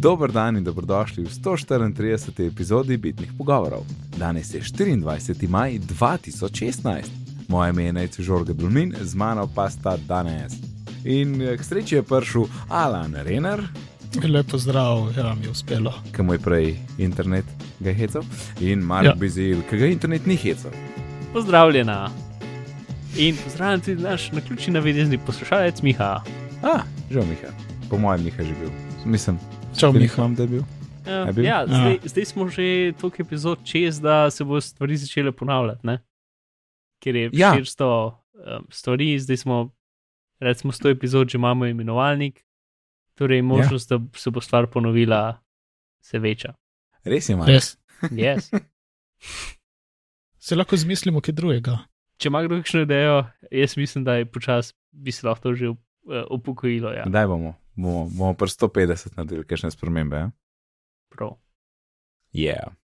Dober dan in dobrodošli v 134. epizodi Bitnih pogovorov. Danes je 24. maj 2016. Moje ime je Najcu Žorge Dulmin, z mano pa sta danes. In eh, k sreči je prišel Alan Renner, Lepo zdrav, ja, mi je uspelo. ki mu je prej internet ga hecel, in Mark ja. Bizil, ki ga internet ni hecel. Pozdravljena. In pozdravljen tudi naš naključni navidezni poslušalec Miha. Ah, žal Miha, po mojem Miha že bil. Mislim, Miha. nisem, da je bil. Ja, Je bil? ja, zdaj, zdaj smo že toliko epizod čez, da se bo stvari začele ponavljati. Ne? Ker je Ja. ja. 400 um, stvari, zdaj smo, recimo, 100 epizod že imamo imenovalnik, torej možnost, ja. da se bo stvar ponovila, se veča. Res je, Mark. Res. Yes. Se lahko zmislimo kaj drugega. Če ima kdo kakšno idejo, jaz mislim, da je počasi bi se lahko to že uh, upokojilo. Ja. Kdaj bomo? Bomo, bomo pri 150 naredili kakšne spremembe. Ja? Prav. Yeah.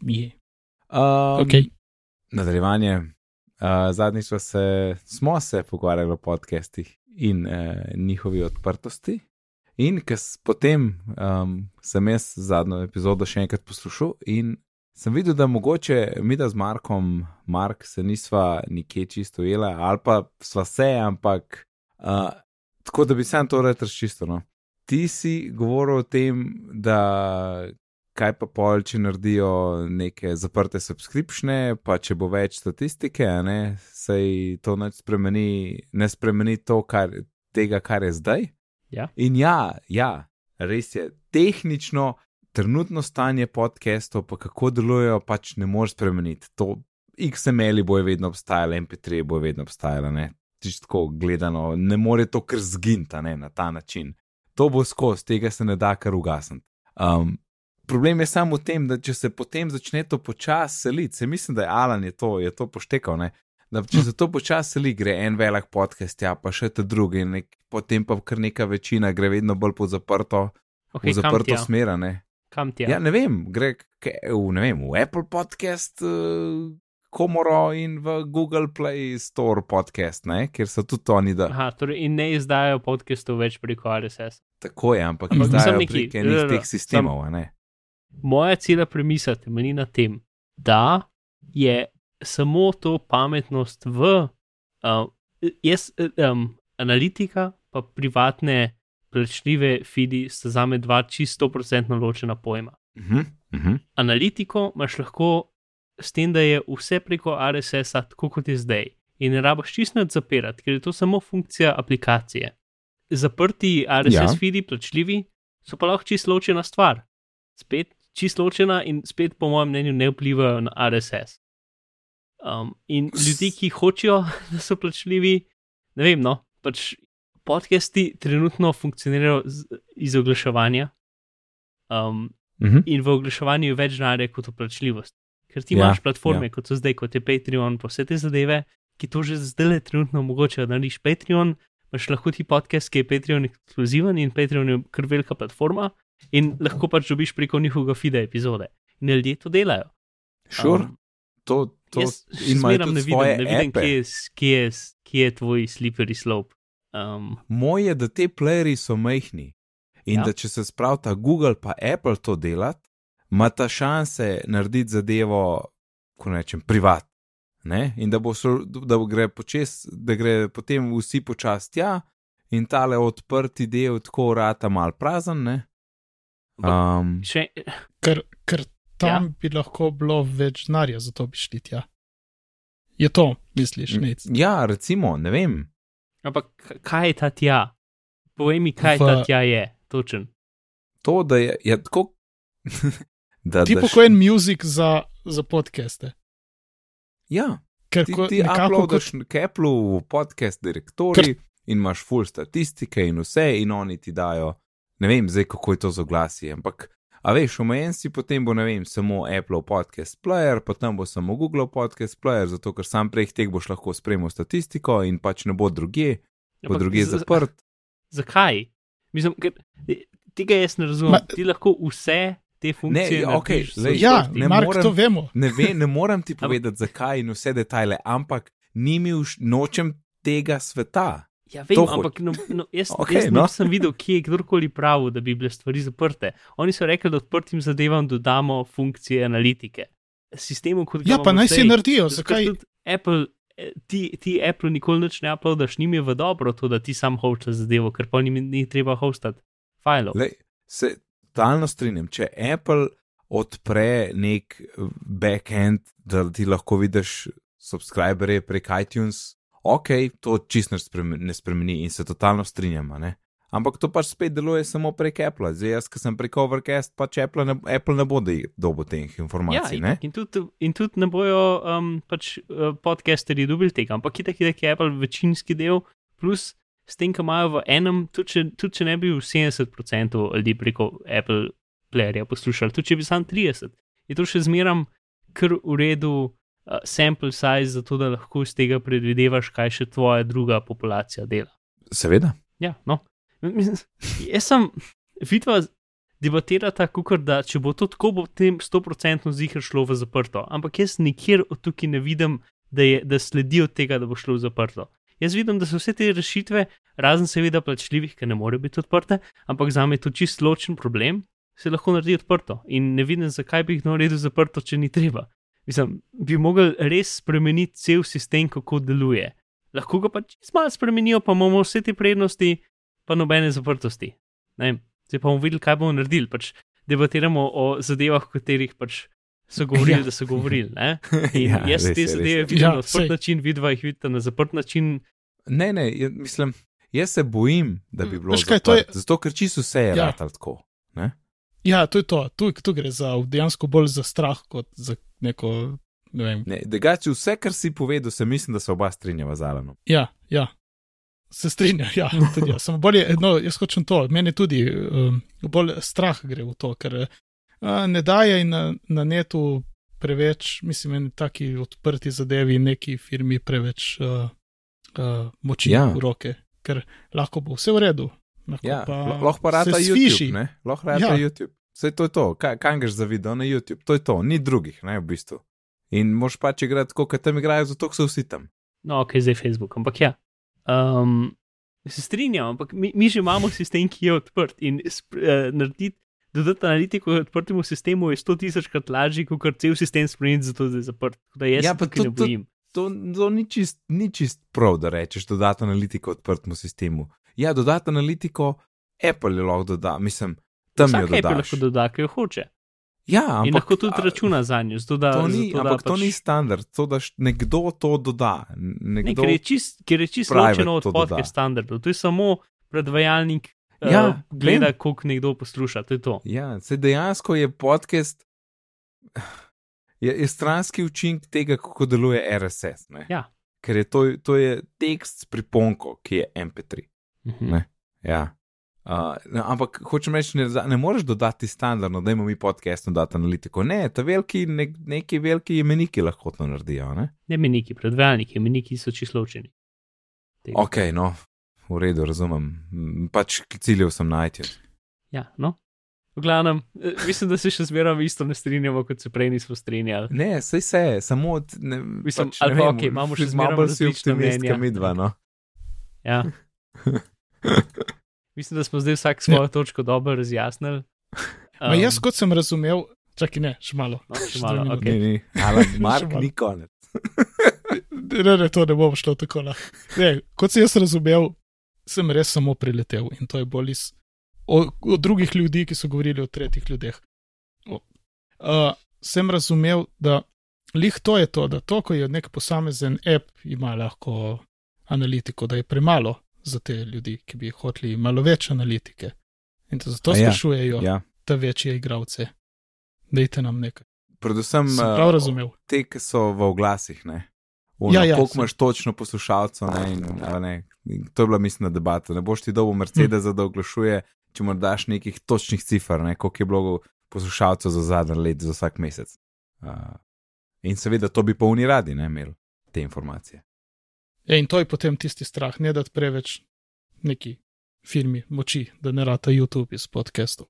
Je. Um, Okay. Nadaljevanje. Uh, zadnjič smo se, smo se pogovarjali o podcestih in uh, njihovi odprtosti. In potem um, sem jaz zadnjo epizodo še enkrat poslušal in sem videl, da mogoče mi da z Markom, Mark se nisva nikje čisto jela, ali pa sva se, ampak uh, tako da bi sam to rad razčistil. No. Ti si govoril o tem, da kaj pa pol, če naredijo neke zaprte subskripšne, pa če bo več statistike, ne, sej to ne spremeni, ne spremeni to, kar, tega, kar je zdaj. Ja. In ja, ja, res je, tehnično, trenutno stanje podcastov, pa kako delujejo, pač ne moreš spremeniti. To XML-i bojo vedno obstajali, MP3 bojo vedno obstajali, ne. Čisto gledano, ne more to kar zginta ne, na ta način. To bo skozi, tega se ne da kar ugasniti. Um, problem je samo v tem, da če se potem začne to počasi seliti, se mislim, da je Alan je to, je to poštekal, ne? da če se to počasi seli, gre en velik podcast, ja, pa še te druge, nek, potem pa kar neka večina gre vedno bolj po zaprto, Okay, v zaprto smer. Ne? Kam ti Ja, ne vem, gre v, ne vem, v Apple podcast, uh, Komoro in v Google Play Store podcast, ne? kjer so tudi oni, da Aha, torej in ne izdajajo podcastov več preko RSS. tako je, ampak Ampak izdajo neki- prek enih teh sistemov, ne. Moja cela premisa temelji na tem, da je samo to pametnost v uh, jaz, um, analitika, pa privatne plačljive feedi sta za me dva čisto procentno ločena pojma. Uh -huh, uh -huh. Analitiko imaš lahko s tem, da je vse preko RSS-a, tako kot je zdaj. In ne rabiš čisto nič zapirati, ker je to samo funkcija aplikacije. Zaprti RSS Ja. feedi, plačljivi, so pa lahko čisto ločena stvar. Spet čisto ločena in spet, po mojem mnenju, ne vplivajo na RSS. Um, in ljudi, ki hočejo, da so plačljivi, ne vem, no, pač podcasti trenutno funkcionirajo iz oglaševanja. Um, Uh -huh. in v oglaševanju je več denarja kot v plačljivosti. Ker ti Ja, imaš platforme, ja. kot so zdaj, kot je Patreon, pa vse te zadeve, ki to že zdaj le trenutno omogočajo. Narediš Patreon, imaš lahko ti podcast, ki je Patreon ekskluziven in Patreon je kar velika platforma in lahko pač dobiš preko njihovega feeda epizode. In ljudje to delajo. Sure. Um, to, to imajo tudi ne vidim, svoje ne vidim kje, je, kje, je, kje je tvoj slippery slope. Um, Moj je, da te playeri so majhni in ja. Da če se spravta Google pa Apple to delati, ima ta šanse narediti zadevo, ko rečem, privat. Ne? In da, bo da bo gre počes, da gre potem vsi počasi tja in tale odprti del tako urata mal prazen. Ne? Um, še, Ker, ker tam ja. bi lahko bilo več denarja, zato bi šli tja. Je to, misliš, nec? ja, recimo, ne vem. ampak kaj je ta tja? Povej mi, kaj v... ta tja je, točen. To, da je, je tako. da, kot en muzik za, za podcaste. Ja, Ker ti, ko, ti nekako uploadaš kot, k Apple v podcast direktori in imaš full statistike in vse, in oni ti dajo, ne vem, zdaj kako je to z oglasi, ampak, a veš, omejen si potem bo, ne vem, samo Apple podcast player, potem bo samo Google podcast player, zato ker sam prek teh boš lahko spremljal statistiko in pač ne bo druge, bo Ampak druge zaprt. Zakaj? Mislim, ker, tega jaz ne razumem. Ma, ti lahko vse te funkcije. ja, okej, narediš z glej, ja, ne Mark, morem- to vemo. Ne, ve, ne morem ti povedati, zakaj in vse detajle, ampak ni mi už, nočem tega sveta. Ja, vem, ampak no, no, jaz, okay, jaz no. nisem videl, kje je kdorkoli pravil, da bi bile stvari zaprte. Oni so rekli, da odprtim zadevam dodamo funkcije analitike. Sistemu, kot ja, pa naj si naredijo, zakaj? Apple, eh, ti, ti Apple nikoli ne uploadaš, njim je v dobro to, da ti sam hočeš zadevo, ker pa njim ni treba hostati file. Se talno strinjam, če Apple odpre nek backend, da ti lahko vidiš subscribere prek iTunes, ok, to čist ne spremeni in se totalno strinjamo. Ampak to pač spet deluje samo prek Apple. Zdaj, jaz, ki sem prek Overcast, pač Apple ne, Apple ne bo dobil teh informacij. Ja, in, tudi, in tudi ne bojo um, pač, uh, podcasterji dobili tega, ampak je tako, da je Apple večinski del, plus s tem, kar imajo v enem, tudi če, tudi če ne bi 70% ljudi preko Apple Playerja poslušali, tudi če bi sam 30%, je to še zmeram kar v redu uh, sample size, zato da lahko iz tega predvidevaš, kaj še tvoja druga populacija dela. Seveda. Ja, no. Jaz sem videl, debatirata, kukor, da če bo to tako, bo tem 100% zihar šlo v zaprto. Ampak jaz nikjer od tukaj ne vidim, da, je, da sledijo tega, da bo šlo v zaprto. Jaz vidim, da so vse te rešitve, razen seveda plačljivih, ki ne morejo biti odprte, ampak za me je to čist ločen problem, se lahko naredi odprto. In ne vidim, zakaj bi jih naredil zaprto, če ni treba. Mislim, bi mogli res spremeniti cel sistem, kako deluje. Lahko ga pač malo spremenijo, pa imamo vse te prednosti, pa nobene zaprtosti. Ne? Zdaj pa bomo videli, kaj bomo naredili. Pač debatiramo o zadevah, o katerih pač so govorili, ja. da so govorili. ja, jaz res, te zadeve vidim ja, na odprt sej. način, vidva jih vidite na zaprt način. Ne, ne, mislim, jaz se bojim, da bi bilo to. Zato, ker čisto vse je ja. tako. Ne? Ja, to je to. Tu, tu gre za dejansko bolj za strah, kot za neko. Ne ne, Degači, vse, kar si povedal, se mislim, da se oba strinjava z Alanom. Ja, ja. Se strinja, ja, tudi jaz. Samo bolje, no, jaz hočem to. Meni tudi um, bolj strah gre v to, ker uh, ne daje na, na netu preveč, mislim, eni taki odprti zadevi, neki firmi preveč uh, uh, moči ja. v roke, ker lahko bo vse v redu, Lahko ja, pa, lahko pa rata YouTube. Lahko rata ja. YouTube. Vse to je to, kaj, kaj greš za video na YouTube, to je to, ni drugih, ne v bistvu. In moš pač igrati, kot tam igrajo, zato so vsi tam. No, ok, zdaj Facebook, ampak ja. Um, se strinjam, ampak mi, mi že imamo sistem, ki je odprt in uh, narediti. Dodati analitiko odprtemu sistemu je 100 tisočkrat lažje, kot cel sistem spremeniti, zato da je zaprt. Da jaz ja, pa to, ne bojim. To, to, ni, čist, ni čist prav, da rečeš dodati analitiko odprtemu sistemu ja, dodati analitiko, Apple je lahko doda, mislim, tam Vsak je dodaš. Apple lahko doda, ki jo hoče. Ja, ampak, in lahko tudi računa za njo. Doda, to ni, zato, ampak pač... to ni standard, to da nekdo to doda. Nekdo ne, ker je čist, čist ločeno od podke standardov. To je samo predvajalnik, ja, uh, gleda, koliko nekdo posluša. To je to. Ja, se dejansko je podcast. Je, je stranski učinek tega, kako deluje RSS. Ja. Ker je to, to je tekst s priponko, ki je MP3. Mhm. Ja. Uh, no, ampak hočem reči, ne, ne moreš dodati standardno, da imamo mi podcast in dati analitiko. Ne, ta veliki, ne, neki veliki imeniki lahko to naredijo. Ne, ne imeniki, predvajalniki, imeniki so čisto ločeni. Ok, no, v redu, razumem. Pač ciljev sem najti. Ja, no. V glavnem, e, mislim, da se še zmeraj isto ne strinjamo, kot se prej nismo strinjali. Ne, sej se, samo od. Ne, mislim, pač, ne vem, okay, imamo še zmeraj bolj si optimistični, midva, no. Ja. Mislim, da smo zdaj vsak svojo ja. točko dobro razjasnili. Um, jaz, kot sem razumel, čakaj, ne, še malo. No, še malo, ok. Ni, ni. Ali Mark ni konec. ne, ne, to ne bo šlo tako. Ne, kot sem jaz razumel, sem res samo priletel in to je bolj iz od, od drugih ljudi, ki so govorili o tretjih ljudeh. Uh, sem razumel, da lih to je to, da to, ko je nek posamezen app, ima lahko analitiko, da je premalo za te ljudi, ki bi hoteli malo več analitike. In zato ja, sprašujejo ja. te večje igravce, dajte nam nekaj. Predvsem prav razumel. te, ki so v oglasih, ne. Uno, ja, ja, koliko imaš točno poslušalcev, ne, in, ne, in to je bila mislna debata. Ne boš ti dobil Mercedes, hm. da oglašuje, če mu daš nekih točnih cifr, ne, koliko je bilo poslušalcev za zadnji let, za vsak mesec. Uh, in seveda to bi pa oni radi, ne, imeli te informacije. Ja, in to je potem tisti strah, ne da preveč neki firmi moči, da ne rata YouTube iz podcastov.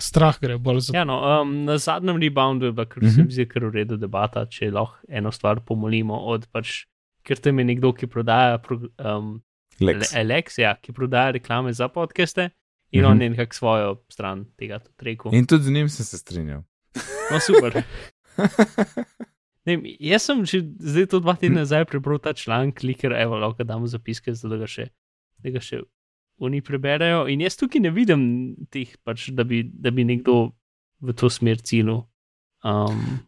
Strah gre bolj za. Ja, no, um, na zadnjem reboundu je bila, ker se mi mhm. zdi, ker v redu debata, če lahko eno stvar pomolimo od pač, ker tam je nekdo, ki prodaja. Um, Lex. Ale- Alex, ja, ki prodaja reklame za podcaste in Mhm. on je nekako svojo stran tega tudi rekel. In tudi z njim sem se strinjal. No, super. Ne, jaz sem že zdaj to dva tedna nazaj prebral ta članek, kliker, evo, lahko damo zapiske, da ga še, da ga še oni preberejo. In jaz tukaj ne vidim teh, pač, da, bi, da bi nekdo v to smer cilil. Um,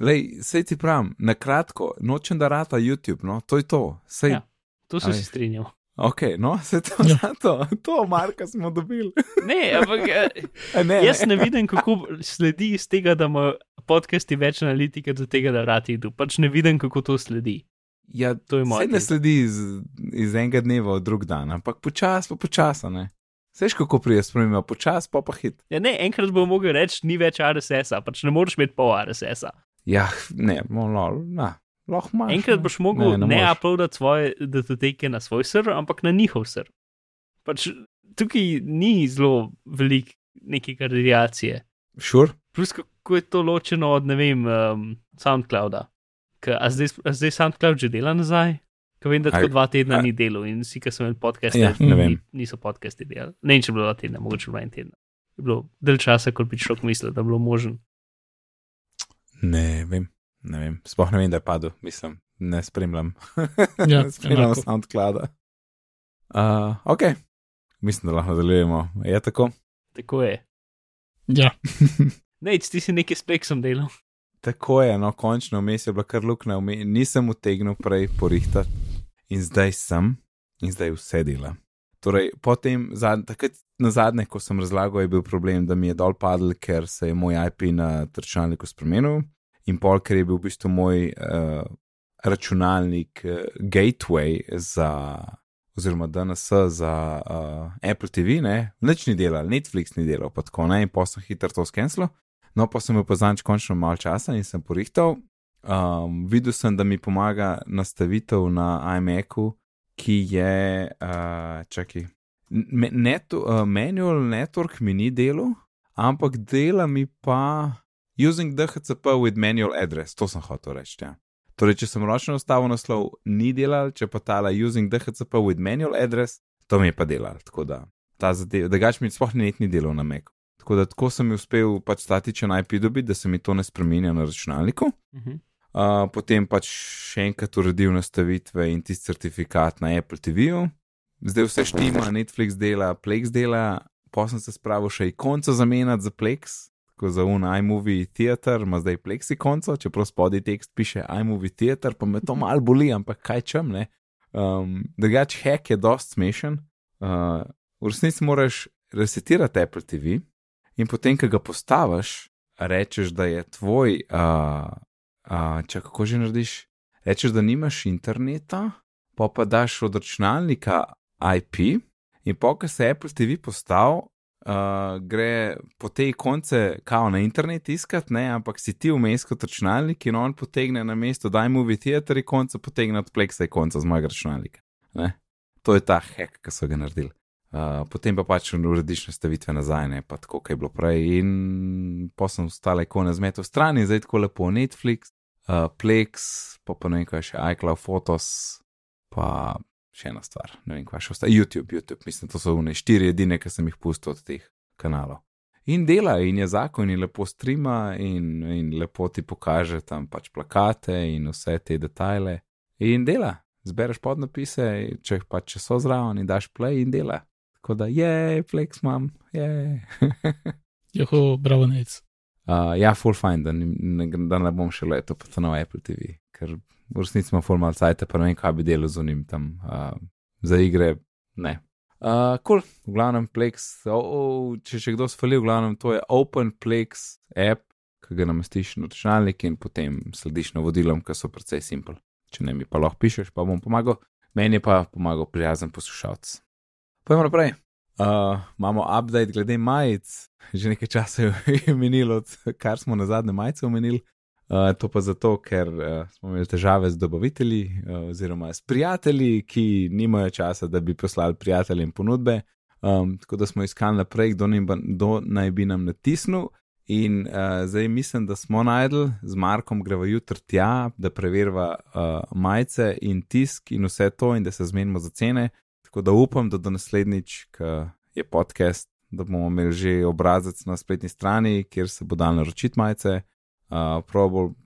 Lej, sej ti pravim, na kratko, nočem da rata YouTube, no, to je to. Sej, Ja. to se Aj. si strinjal. Ok, no, se to, Ja. ja. to, to, Marka smo dobili. Ne, ampak eh, A ne, jaz ne vidim, kako sledi iz tega, da ima podcasti več analitike, do tega, da rati idu. Pač ne vidim, kako to sledi. Ja, To je moj Sej ne sledi iz, iz enega dneva v drug dan, ampak počasi, pa počasi, ne. Seš kako prije sprememba, počasi, pa pa hit. Ja, ne, enkrat bo mogel reči, ni več RSS-a, pač ne moreš imeti pol RSS-a. Ja, ne, no, no, na, lahko imaš. Enkrat no. boš mogel Ne, ne, ne uploadati svoje datoteke na svoj server, ampak na njihov server. Pač tukaj ni zelo veliko neke radiacije. Sure. Plus, kako je to ločeno od, ne vem, um, SoundClouda. Ka, a, zdaj, a zdaj SoundCloud že dela nazaj? Ker vem, da tako dva tedna a- ni delal in vsi, ki so imeli podcaste, Ja, ne vem. ni- niso podcasti delali. Ne če je bilo dva tedna, mogoče bilo en teden. Je bilo del časa, kot bi človek mislil, da je bilo možen. Ne vem, ne vem. Sploh ne vem, da je padel, mislim, ne spremljam. Ja, ne spremljam. SoundClouda. Uh, ok, mislim, da lahko nadaljujemo. Je tako? Tako je. Ja, Ne, ti si nekaj s pleksom delal. Tako je, no, končno vmes je bila kar luknja, nisem utegnil prej porihtati in zdaj sem in zdaj vse dela. Torej, potem, zad, takrat na zadnje, ko sem razlagal, je bil problem, da mi je dol padel, ker se je moj IP na računalniku spremenil in pol, ker je bil v bistvu moj uh, računalnik uh, gateway za, oziroma DNS za uh, Apple TV, ne, nič ni delal, Netflix ni delal, pa tako ne, in pa sem hitro to skenslil. No, pa sem pa zanč končno malo časa in sem porihtal. Um, videl sem, da mi pomaga nastavitev na iMacu, ki je, uh, čakaj, me, net, uh, manual network mi ni delal, ampak dela mi pa using DHCP with manual address, to sem hotel reči. Ja. Torej, če sem ročno nastavil naslov, ni delal, če pa tala using DHCP with manual address, to mi je pa delal. Tako da, ta zadev, da gač mi sploh ni, delal na Macu. Tako da tako sem uspel pač statičen IP dobiti, da se mi to ne spremenja na računalniku. Uh -huh. Uh, potem pač še enkrat uredil nastavitve in tisti certifikat na Apple TV-ju. Zdaj vse štima, Netflix dela, Plex dela, pa sem se spravil še ikonco zamenjati za Plex, tako za un iMovie Theater, ima zdaj Plex ikonco, čeprav spodaj tekst piše iMovie Theater, pa me to mal boli, ampak kaj čem ne. Um, Drugač, hack je dost smešen. Uh, v resnici moraš resetirati Apple TV in potem, ko ga postaviš, rečeš, da je tvoj. Uh, Uh, če kako že narediš, rečeš, da nimaš interneta, pa pa daš od računalnika IP, in pa, ko se Apple TV postavi, uh, gre po tej konce, kao na internet iskat, ne, ampak si ti vmes kot računalnik in on potegne na mesto, daj mu v teater in konca potegne od pleksa in konca z mojega računalnika. Ne. To je ta hack, ki so ga naredili. Uh, potem pa pač urediš nastavitve nazaj, ne pa tako, kot je bilo prej. In pa sem ostale ikone zmetel stran in zdaj tako lepo Netflix, uh, Plex, pa pa ne vem kaj še, iCloud Photos, pa še ena stvar, ne vem kaj še ostalo. YouTube, YouTube, mislim, to so one štiri edine, ki sem jih pustil od teh kanalov. In dela, in je zakon, in lepo strima, in, in lepo ti pokaže tam pač plakate in vse te detajle. In dela, zbereš podnapise, če jih pač so zraven, in daš play in dela. Tako da je, flex imam, je. Joho, bravo, nec. Uh, ja, full fine, da, ne, da ne bom še leto pa to na Apple TV, ker v resnici ima full mal cajt, pa ne vem, kaj bi delal z unim tam uh, za igre. Ne. Uh, cool, v glavnem Plex, oh, oh, če še kdo sfali, v glavnem to je OpenPlex app, ki ga namestiš na računalnik in potem slediš navodilom, ki so precej simpel. Če ne mi pa lahko pišeš, pa bom pomagal, meni je pa pomagal prijazen poslušalec. Pojdimo naprej. Uh, imamo update glede majic, že nekaj časa je minilo, kar smo na zadnje majice omenili. Uh, to pa zato, ker uh, smo imeli težave z dobavitelji, uh, oziroma s prijatelji, ki nimajo časa, da bi poslali prijateljem ponudbe. Um, tako da smo iskali naprej, kdo, ni, kdo naj bi nam natisnil. In uh, zdaj mislim, da smo najdel, z Markom greva jutri tja, da preverva uh, majice in tisk in vse to, in da se zmenimo za cene. Tako da upam, da do naslednjič, ko je podcast, da bomo imeli že obrazec na spletni strani, kjer se bo dal naročiti majice. Uh,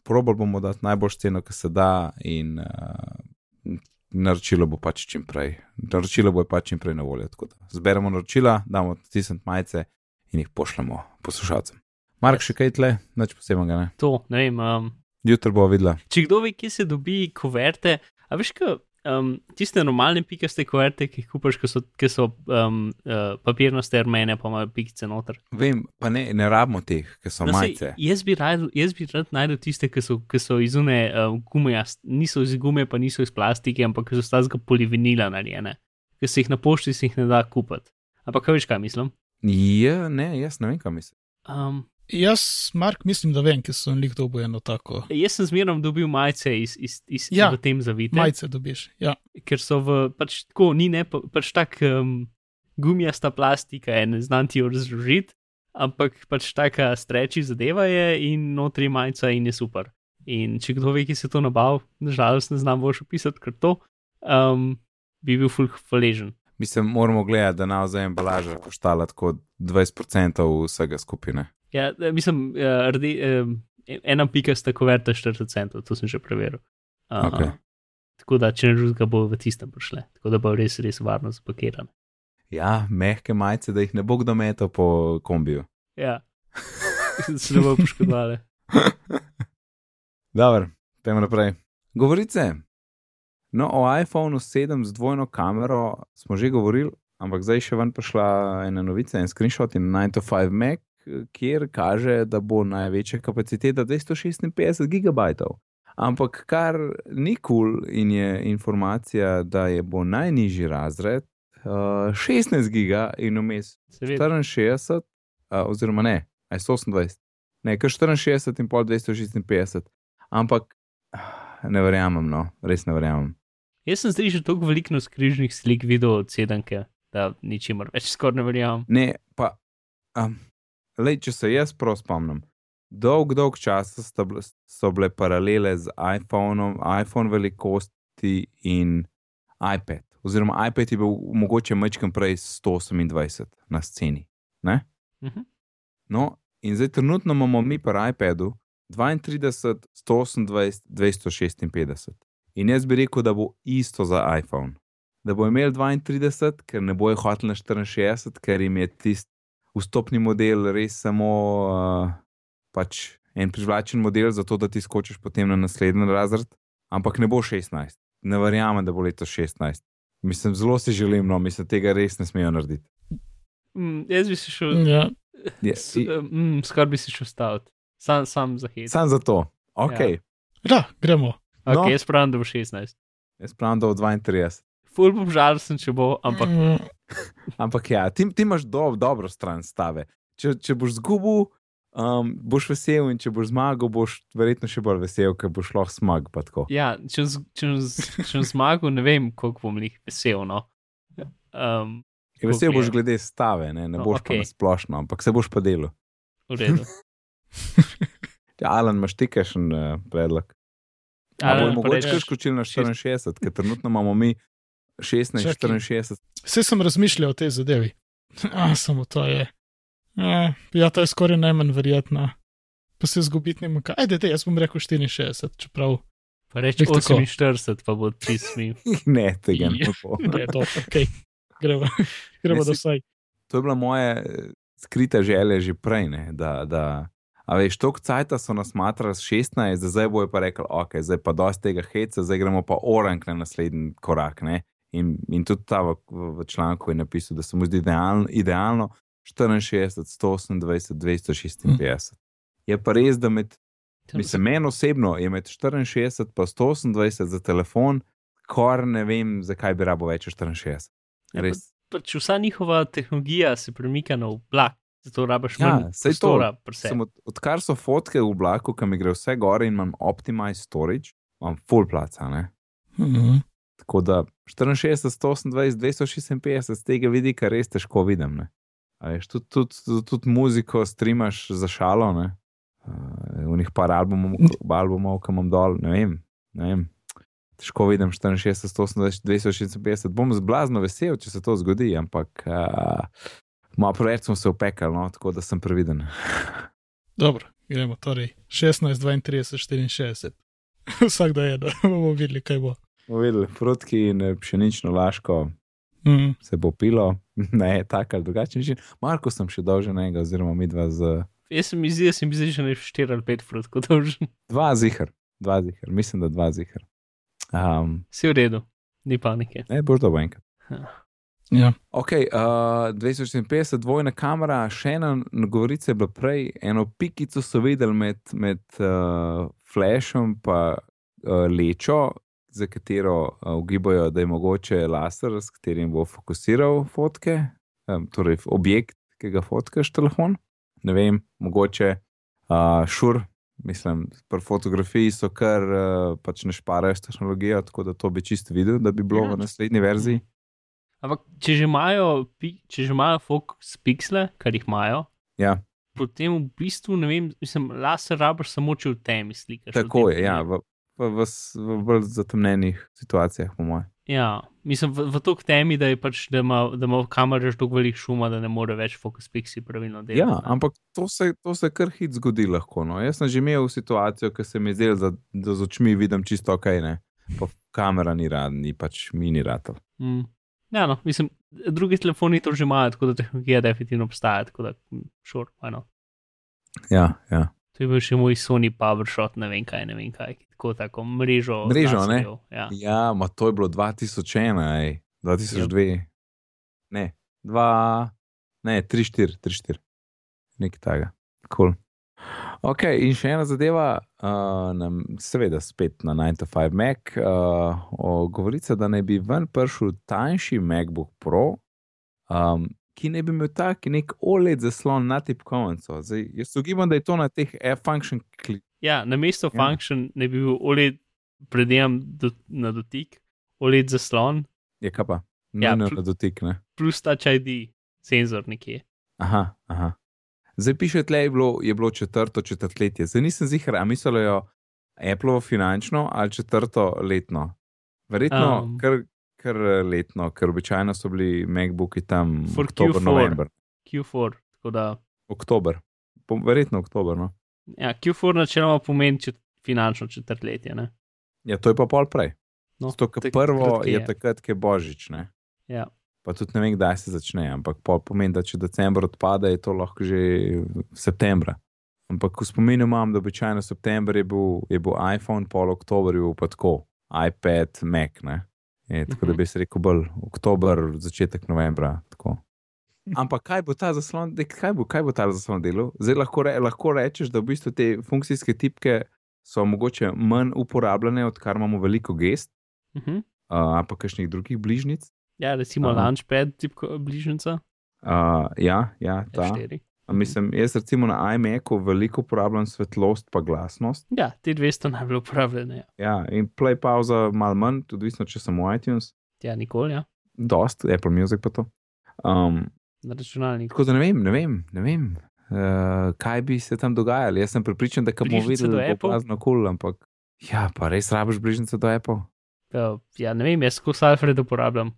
probal bomo dati najboljšo ceno, ki se da, in uh, naročilo bo pač čim prej. Naročilo bo pač čim prej na voljo. Zberemo naročila, damo tisent majice in jih pošljemo poslušalcem. Mark, še kaj tle, nič posebnega ne. To, ne vem. Um, Jutro bo videla. če kdo ve, kje se dobi kuverte, a veš, kaj. Um, tiste normalne pikaste kuverte, ki jih kupaš, ki so, ki so um, uh, papirnaste armene, pa imajo pikice noter. Vem, pa ne, ne rabimo teh, ki so No, majice. jaz bi rad, jaz bi rad najdel tiste, ki so, ki so iz une um, gume, niso iz gume, pa niso iz plastike, ampak so stazga polivinila narejene, ki se jih na pošti se jih ne da kupiti. Ampak kaj veš, kaj mislim? Ja, ne, jaz ne vem, kaj mislim. Um, Jaz, Mark, mislim, da vem, ker sem jih dobil eno tako. jaz sem zmerno dobil majice iz, iz, iz Ja, v tem zavite, Majce dobiš. Ja. ker so v, pač tako, ni ne, pa, pač tak um, gumijasta plastika, je, ne znam ti jo razložiti, ampak pač taka streči zadeva je in notri majica in je super. In če kdo ve, ki se to nabav, nažalost ne znam boš opisati, ker to um, bi bil fulh hvaležen. Mislim, moramo gledati, da na ozem embalaža koštala tako 20% vsega skupine. Ja, eh, mislim, uh, rde, um, ena pika sta kuverta 40 centov, to sem že preveril. Uh, Okej. Tako da, če ne drugega, bo v tistem prišle, tako da bo res, res varno zapakirane. Ja, mehke majice, da jih ne bo kdo metal po kombiju. Ja, se ne bo poškodovali. Dobro, pojdimo naprej. Govorice. No, o iPhonu 7 z dvojno kamero smo že govorili, ampak zdaj še ven prišla ena novica, en screenshot in 905 Mac, kjer kaže, da bo največja kapaciteta 256 GB. Ampak kar ni kul cool in je informacija, da je bo najnižji razred uh, 16 GB in vmes Seveda. 64, uh, oziroma ne, aj 128, ne, kar 64 in pol 256, ampak ah, ne verjamem, no, res ne verjamem. Jaz sem zdaj že toliko veliko skrižnih slik videl od sedanke, da ničemer več skoraj ne verjamem. Ne, pa, um, lej, če se jaz prav spomnim, dolg, dolg čas so bile, paralele z iPhonom, iPhone velikosti in iPad. Oziroma, iPad je bil mogoče mečkam prej 128 na sceni. Ne? Mhm. No, in zdaj trenutno imamo mi pri iPadu 32, 128, 256. In jaz bi rekel, da bo isto za iPhone. Da bo imel 32, ker ne bojo hoteli na 64, ker jim je tisti vstopni model res samo uh, pač en privlačen model, zato da ti skočiš potem na naslednji razred, ampak ne bo 16. Ne verjamem, da bo letos 16. Mislim, zelo si želim, no, mislim, tega res ne smejo narediti. Mm, jaz bi se šel, Ja. Je, s- mm, skoraj bi se šel staviti, sam, sam za hit. Sam za to. Ok, ja. ja, gremo. Ok, no. jaz pravim, da bo 16. jaz pravim, da bo 32. Ful bom žalosten, če bo, ampak Mm, Ampak ja, ti, ti imaš do, dobro stran stave. Če, če boš zgubil, um, boš vesel, in če boš zmagal, boš verjetno še bolj vesel, ker boš lahko zmag. pa tako. ja, če bom zmagal, ne vem, koliko bom jih vesel. No. Um, Ja, Vesel boš je? glede stave, ne, ne No, boš okay. pa splošno, ampak se boš pa delal. v redu. Ja, Alan, imaš ti kakšen uh, predlog? Alan, Ali pa mogoče rečeš kar skočil na 64, ker trenutno imamo mi 16, Čakaj. 64. Vse sem razmišljal o tej zadevi. A, samo to je. Ja, ja, to je skoraj najmanj verjetno. Pa se zgubiti ne morem. Ajde, dej, jaz bom rekel 64, čeprav. Pa reči Glih tako. 48, pa bo ti smil. Ne, tega ne Ja. bo. Ne, dobro, ok. Gremo, gremo do vsaj. To je bila moja eh, skrita želja že prej. Ne, da, da, a veš, toliko cajta so nas matrali s 16, da zdaj bojo pa rekli, ok, zdaj pa dosti tega heca, zdaj gremo pa orang na naslednji korak. Ne. In, in tudi ta v, v, v članku je napisal, da se mu zdi idealno, idealno 64, 128, 256. Je pa res, da med, mislim, meni osebno je med 64 in 128 za telefon, kar ne vem, zakaj bi rabo več od 64. Ja, Res. Pač vsa njihova tehnologija se premika na oblak, zato rabaš Ja, manj prostora od, odkar so fotke v oblaku, ki mi gre vse gore in imam optimized storage, imam full placa. Ne? Mhm. Tako da 64, 128, 256 z tega vidika res težko vidim. ne. A Veš, tudi, tudi, tudi, tudi muziko streamaš za šalo, ne. Uh, v njih par albumov, albumov ki imam dol, ne vem. Ne vem. težko vidim 64, 128, 256. Bom zblazno vesel, če se to zgodi, ampak uh, malo preveč smo se upekali, no, tako da sem previden. Dobro, gremo torej 16, 32, 64. Vsak da je, da bomo videli, kaj bo. Bomo videli, frutki in eh, pšenično laško Mm. se bo pilo, ne tak ali drugačen način. Marko sem še dolženega, oziroma mi dva z Jaz sem izjel, jaz sem izjel že ne 4 ali 5 frutkov dolžen. dva zihar, dva zihar, mislim, da dva zihar. Um, Vse v redu, ni panike. ne, boš dobro enkrat. Ja. Ok, uh, 250, dvojna kamera, še ena govorica je bila prej, eno pikico so videli med, med uh, flashom in uh, lečo, za katero ugibajo, da je mogoče laser, s katerim bo fokusiral fotke, um, torej objekt, ki ga fotkaš telefon. Ne vem, mogoče uh, šur. Mislim, pri fotografiji so kar uh, pač ne šparajo s tehnologijo, tako da to bi čisto videl, da bi bilo Ja. v naslednji verziji. Ampak če že imajo, če že imajo fokus pixle, kar jih imajo, Ja. potem v bistvu ne vem, mislim, laser rabiš samo če v temi slikaš. Tako je, ja, v, v, v, v bolj zatemnjenih situacijah, po mojem. Ja, mislim, v, v tok temi, da, pač, da, ima, da ima kamera že toliko velik šuma, da ne more več fokus pixi pravilno delati. Ja, ne. ampak to se, to se kar hit zgodi lahko. No. Jaz sem že imel situacijo, ki se mi je zdelo, da, da z očmi vidim čisto ok, ne. pa kamera ni rad, ni pač mini rad. Mm. Ja, no, mislim, drugi telefoni to že imajo, tako da tehnologija definitivno obstaja, tako da šur, sure, no. Ja, ja. To je bil še moj Sony PowerShot, ne vem kaj, ne vem kaj, tako tako mrežo. Mrežo, ne? laserjev, Ja. ja, ma to je bilo 2001, ej. 2002. Ne, 2, ne, 3, 4, 3, 4. Nekaj takega. Cool. Ok, in še ena zadeva, uh, nam, seveda spet na 9 to 5 Mac, uh, govorica, da naj bi ven prišel tanjši MacBook Pro, um, ki ne bi imel tak nek OLED zaslon na tipkovnico. Zdaj, jaz ugibam, da je to na teh F-function klik. Ja, na mesto Ja. ja. function ne bi bil OLED predem do, na dotik, OLED zaslon, Je kaj pa? Ja, Nujno pl- na dotik, ne? plus Touch ID senzor nekje. Aha, aha. Zdaj piše, da je, bilo- je bilo četrto četrtletje. Zdaj nisem zihar, a mislijo Apple finančno ali četrto letno. Verjetno Um. um, kar, kar letno, ker običajno so bili MacBooki tam For oktober, Q4. november. Q4, tako da. Oktober. Po, verjetno oktober. No? Ja, Q4 načeloma pomeni čet, finančno četrtletje. Ne? Ja, to je pa pol prej. No, Zato, ker prvo je je. takrat, ki je božič. Ne? Ja. Pa tudi ne vem, kdaj se začne, ampak pomeni, da če decembr odpade, je to lahko že septembra. Ampak v spominu imam, da običajno september je bil, je bil iPhone, pol oktober je bil pa tako, iPad, Mac. Ne? Je, tako da Mhm. bi se rekel bolj oktober, začetek novembra. Tako. Ampak kaj bo ta zaslon, dej, kaj, bo, kaj bo ta zaslon delal? Zdaj lahko, re, lahko rečeš, da v bistvu te funkcijske tipke so mogoče manj uporabljene, odkar imamo veliko gest, Uh -huh. uh, pa kakšnih drugih bližnjic. Ja, recimo Aha. Launchpad, tipko bližnjica, Uh, ja, ja, ta. F4. A Mislim, jaz recimo na iMacu veliko uporabljam svetlost pa glasnost. Ja, te dve sta najbolj uporabljene. Ja, Ja, in play pauza malo manj, tudi odvisno, če sem v iTunes, ja nikoli, ja, dost, Apple Music pa to. Um, na računalniku. tako da ne vem, ne vem, ne vem uh, kaj bi se tam dogajalo. Jaz sem pripričan, da bomo videli, da bo Apple? prazno kul, cool, ampak ja, pa res rabiš bližnjice do Apple. Ja, ja, ne vem, jaz skozi Alfred uporabljam.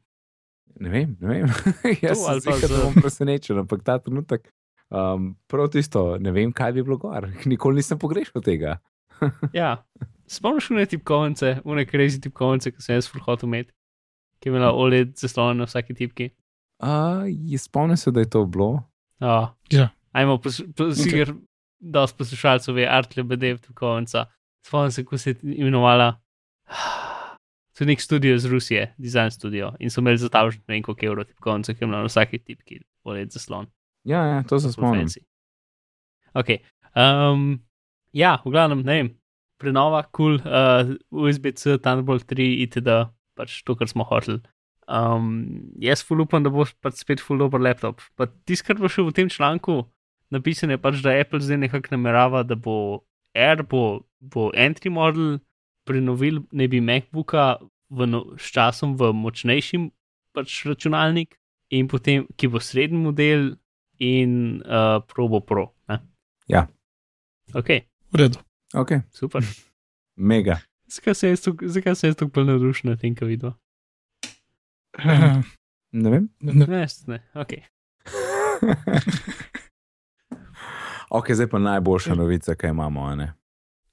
Ne vem, ne vem. jaz To sem da z- presenečen, ampak ta trenutek. Um, prav tisto, ne vem, kaj bi bilo gor. Nikoli nisem pogrešal tega. Ja, spomniš une tipkovnice, une crazy tipkovnice, ki sem jaz fulhot umet, ki je imela OLED zaslon na vsaki tipki. Uh, spomnim se, da je to bilo. Oh, Ja. Ajmo, poslušaj, dosti poslušalcev ve, Artle BD tipkovnica. Spomnim se, ko se je imenovala. To je nek studio iz Rusije, design studio, in so imeli za ta ne vem koliko evrov tipkovnice, ki je imela na vsaki tipki OLED zaslon. Ja, ja to se spomnim. fancy. Ok. Um, ja, v glavnem, ne vem, prenova, kul, cool, uh, USB-C, Thunderbolt 3, itd., pač to, kar smo hoteli. Um, jaz ful upam, da bo pač spet ful dober laptop. Pa tisto, kar bo še v tem članku napisano, je pač, da Apple zdaj nekako namerava, da bo Air, bo, bo entry model, prenovil ne bi MacBooka v no, s časom v močnejši pač računalnik, in potem, ki bo srednji model, in uh, Probo Pro. Ne? Ja. Ok, V redu. Ok, super. mega. Zakaj se jaz tako- zakaj se jaz tako bolj navdušen na tem, ko vidim? Eh, Ne vem. ne, Ne, ne, ok. ok, zdaj pa najboljša novica, kaj imamo. a Ne?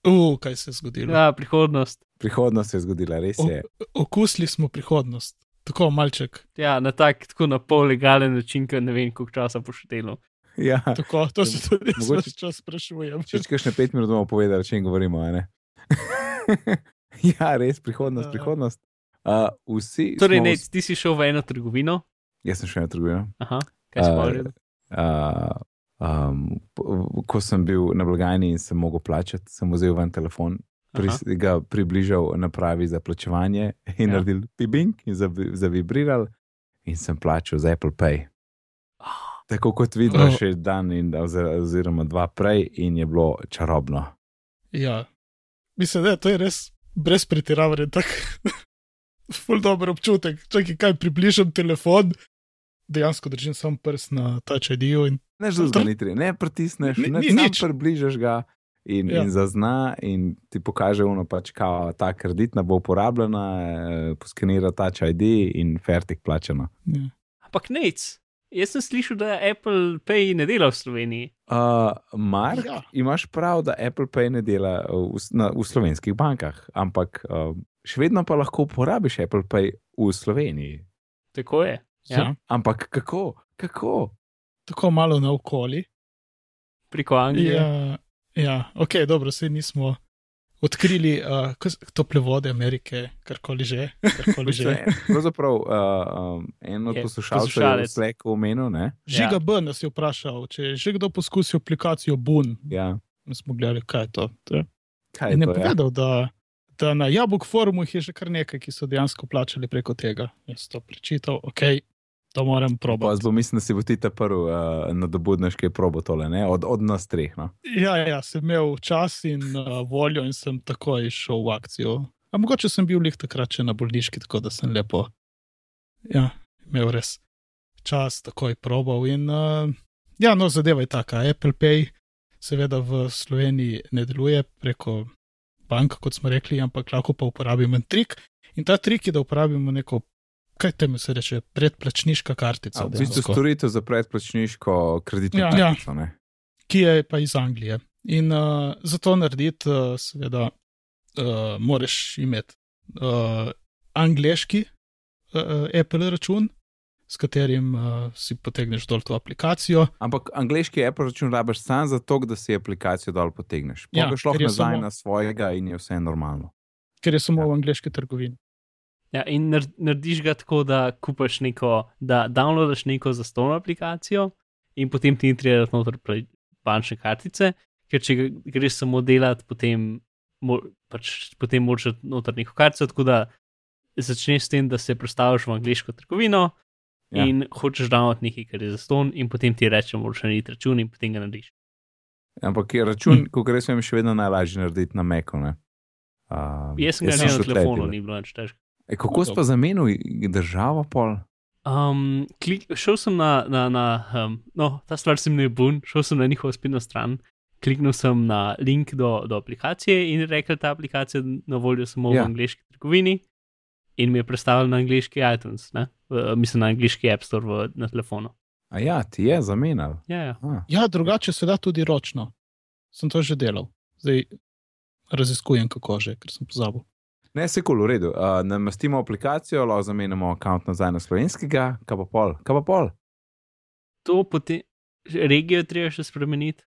uh, kaj se je zgodilo? Ja, prihodnost. Prihodnost se je zgodila, res je. Okusili smo prihodnost. Tako malček. Ja, na tak, tako na pol legalen način, ker ne vem, koliko časa boš delal. Ja. Tako, to se tudi Mogoče- ves čas sprašujem. Če češ še pet minut bomo povedali, o čem govorimo. ne? ja, res, prihodnost, Ja. prihodnost. Uh, vsi. Torej, ne, v- ti si šel v eno trgovino. Jaz sem še ena trgovina. Aha, kaj si povedal? Uh, um, ko sem bil na blagajni in sem mogel plačati, sem vzel ven telefon, pri, Aha. ga približal napravi za plačevanje in Ja. naredil pibing in zavi- zavibriral in sem plačal z Apple Pay. Tako kot vidno, Oh. še dan in, ozi- oziroma dva prej, in je bilo čarobno. Ja, mislim, da je to je res brez pretiravanja. Tak, ful dober občutek. Čakaj, kaj približam telefon, dejansko držim sam prst na Touch ID-ju in Ne ni treba, ne pritisneš, Ni- ne, ni sam nič. približaš ga in, Ja. ja. in zazna, in ti pokaže, ono pač, kao, ta kreditna bo uporabljena, eh, poskenira Touch ID in fertik plačano. ja. Ampak nec. Jaz sem slišal, da Apple Pay ne dela v Sloveniji. Uh, Mark, Ja. ja. imaš prav, da Apple Pay ne dela v, s- na, v slovenskih bankah, ampak uh, še vedno pa lahko uporabiš Apple Pay v Sloveniji. Tako je. Ja. Ja. Ampak kako? kako? Tako malo naokoli. Preko Anglije. Ja, ja, ok, dobro, se nismo odkrili uh, tople vode Amerike, karkoli že. Karkoli že. Pravzaprav uh, um, en od Je je. Slacku omenil, ne? Žiga B nas je vprašal, če je že kdo poskusil aplikacijo Boon. Ja. Mi smo gledali, kaj je to. to je. Kaj In je je to? Ja? povedal, da, da na Jabuk forumu je že kar nekaj, ki so dejansko plačali preko tega. Jaz to prečital, ok, to moram probati. zbo mislim, da si bo ti ta prvi uh, na dobudneški probo tole, ne? Od, od nas treh. No? Ja, ja, sem imel čas in uh, voljo in sem takoj šel v akcijo. A mogoče sem bil lih takrat še na bolniški, tako da sem lepo. Ja, imel res čas, takoj probal. In, uh, ja, no, zadeva je taka. Apple Pay seveda v Sloveniji ne deluje preko bank, kot smo rekli, ampak lahko pa uporabimo en trik. In ta trik je, da uporabimo neko, kaj temu se reče, predplačniška kartica. A, v bistvu storitev za predplačniško kreditno Ja. kartico. ne? ki je pa iz Anglije. In uh, za to narediti, uh, seveda, uh, moraš imeti uh, angliški uh, Apple račun, s katerim uh, si potegneš dol to aplikacijo. Ampak angliški Apple račun rabiš sam zato, da si aplikacijo dol potegneš. Ja, Ja, ker je nazaj samo- na svojega in je vse normalno. Ker je samo Ja. ja. v angliški trgovini. Ja, in nar- narediš ga tako, da kupaš neko, da downloadaš neko zastonjo aplikacijo in potem ti ni treba dati noter bančne kartice, ker če greš samo delati, potem, mo, pač, potem moraš dati noter neko kartico, tako da začneš s tem, da se predstaviš v angliško trgovino Ja. in hočeš downloadati nekaj, kar je zaston, in potem ti reče, moraš narediti račun in potem ga narediš. Ampak je račun, Hm. ko greš, je še vedno najlažje narediti na Meku. ne. Uh, Jaz sem ga naredil na telefonu, ni bilo nič težko. E, kako si pa zamenil državo pol? Um, klik, šel sem na, na, na um, no, ta stvar se mi je bun, šel sem na njihovo spletno stran, kliknil sem na link do, do aplikacije in rekel, da ta aplikacija je na voljo samo ja. Ja. v angliški trgovini in mi je predstavil na angliški iTunes, ne? v, mislim na angliški App Store v, na telefonu. A ja, ti je zamenjal. Ja, ja. Ah. Ja, drugače se da tudi ročno. Sem to že delal. Zdaj raziskujem, kako že, ker sem pozabil. Ne, se kul, v redu. Uh, namestimo aplikacijo, lahko zamenjamo račun nazaj na slovenskega, kaj pa pol. Kaj pa pol? To potem, regijo treba še spremeniti.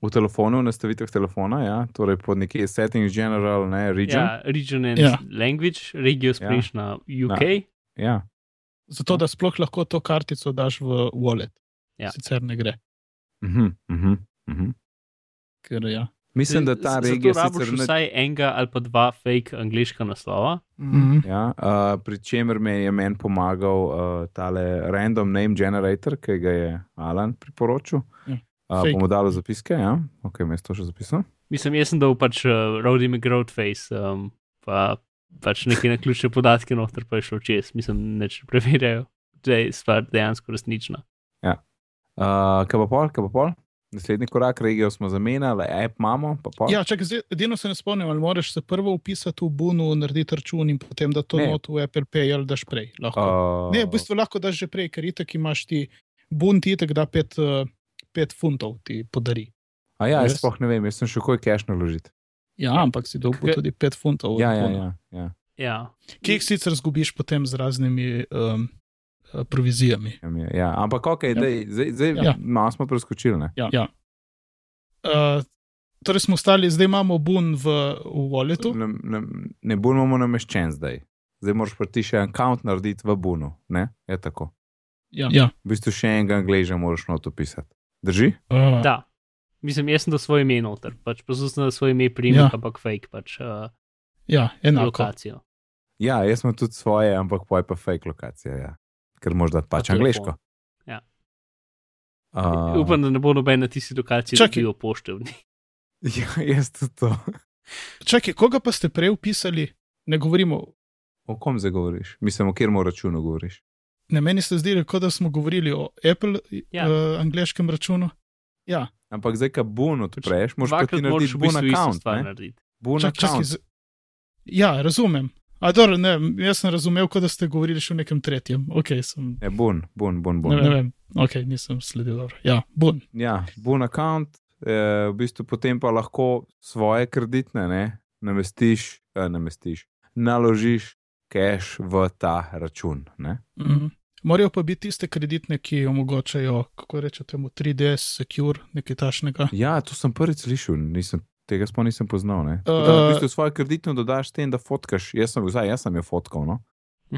V telefonu, v nastavitvah telefona, ja, torej pod neki settings general, ne, region. Ja, region and Ja. language, regijo sprejš ja. na UK. Ja. ja. Zato, da sploh lahko to kartico daš v wallet. Ja. Sicer ne gre. -huh, uh -huh. Ker, ja. Mislim, da ta Zato regija rabiš sicer ne. vsaj enega ali pa dva fake angliška naslova. Mhm. Ja, uh, pri čemer me je meni pomagal uh, tale random name generator, ki ga je Alan priporočil. Ja, Uh, fake. bomo dali zapiske, ja, ok, me je to še zapisal. Mislim, jaz sem dal pač uh, Rowdy McGroatface, um, pa pač neke naključne podatke noter, pa je šlo čez. Mislim, neč preverjajo, da je stvar dejansko resnična. Uh, kaj pa pol, kaj pa pol? Naslednji korak, regijo smo zamenjali, app imamo, pa pa. Ja, čakaj, zdaj, edino se ne spomnim, ali moraš se prvo upisati v Bunu, narediti račun in potem da to Ne. not v Apple Pay ali daš prej. Lahko. Uh, Ne, v bistvu lahko daš že prej, ker itek imaš ti Bun ti itek da pet, eh, pet funtov ti podari. A ja, jaz sploh ne vem, jaz sem še kaj cash naložiti. Ja, ampak si dolgo tudi pet funtov. od Ja, ja, ja. ja. Ja. Ki jih sicer zgubiš potem z raznimi um, provizijami. Ja. Ampak ok, Ja. dej, zdaj, zdaj Ja. ja. malo smo preskočili. Ne? Ja. ja. Uh, torej smo stali, zdaj imamo Bun v, v Walletu. Ne, ne, ne bomo nameščen zdaj. Zdaj moraš pa ti še en account narediti v Bunu. Ne? Je tako. Ja. ja. V bistvu še enega angleža moraš not opisati. Drži? Uh, Da. Mislim, jaz sem dal svoje ime noter, pač pa sem dal svoje ime, primek, Ja. ja. ampak fake, pač uh, ja, enako. lokacijo. Ja, jaz sem tudi svoje, ampak poj pa fake lokacija. Ja. Ker moraš dati pač angliško. Ja. Uh, Upam, da ne bo noben na tisti lokaciji, ki jo poštevni. Ja, jaz tudi to. Čakaj, koga pa ste prej upisali? Ne govorimo. O kom zdaj govoriš? Mislim, o kjer računu govoriš. Ne, meni se zdi, kot da smo govorili o Apple, ja. Uh, angliškem računu. Ja, Ampak zdaj, ko Bun odpreš, moraš pa ti narediti isto account. ja razumem. A, dobro, ne, jaz sem razumel, kot da ste govorili še o nekem tretjem. Okay, sem, Je Bun, Bun, Bun, ne, Bun. ne vem, ok, nisem sledil dobro. Ja, bun. Ja, Bun account, eh, v bistvu potem pa lahko svoje kreditne ne, namestiš, eh, namestiš, naložiš cash v ta račun. Ne? Mhm. Morajo pa biti tiste kreditne, ki omogočajo, kako rečete, temu 3DS, secure, nekaj tašnega. Ja, to sem prvič slišal, nisem, tega sploh nisem poznal. ne. Tako Da, v Uh, bistvu svojo kreditno dodaš tem, da fotkaš. Jaz sem, vzaj, jaz sem jo fotkal, no?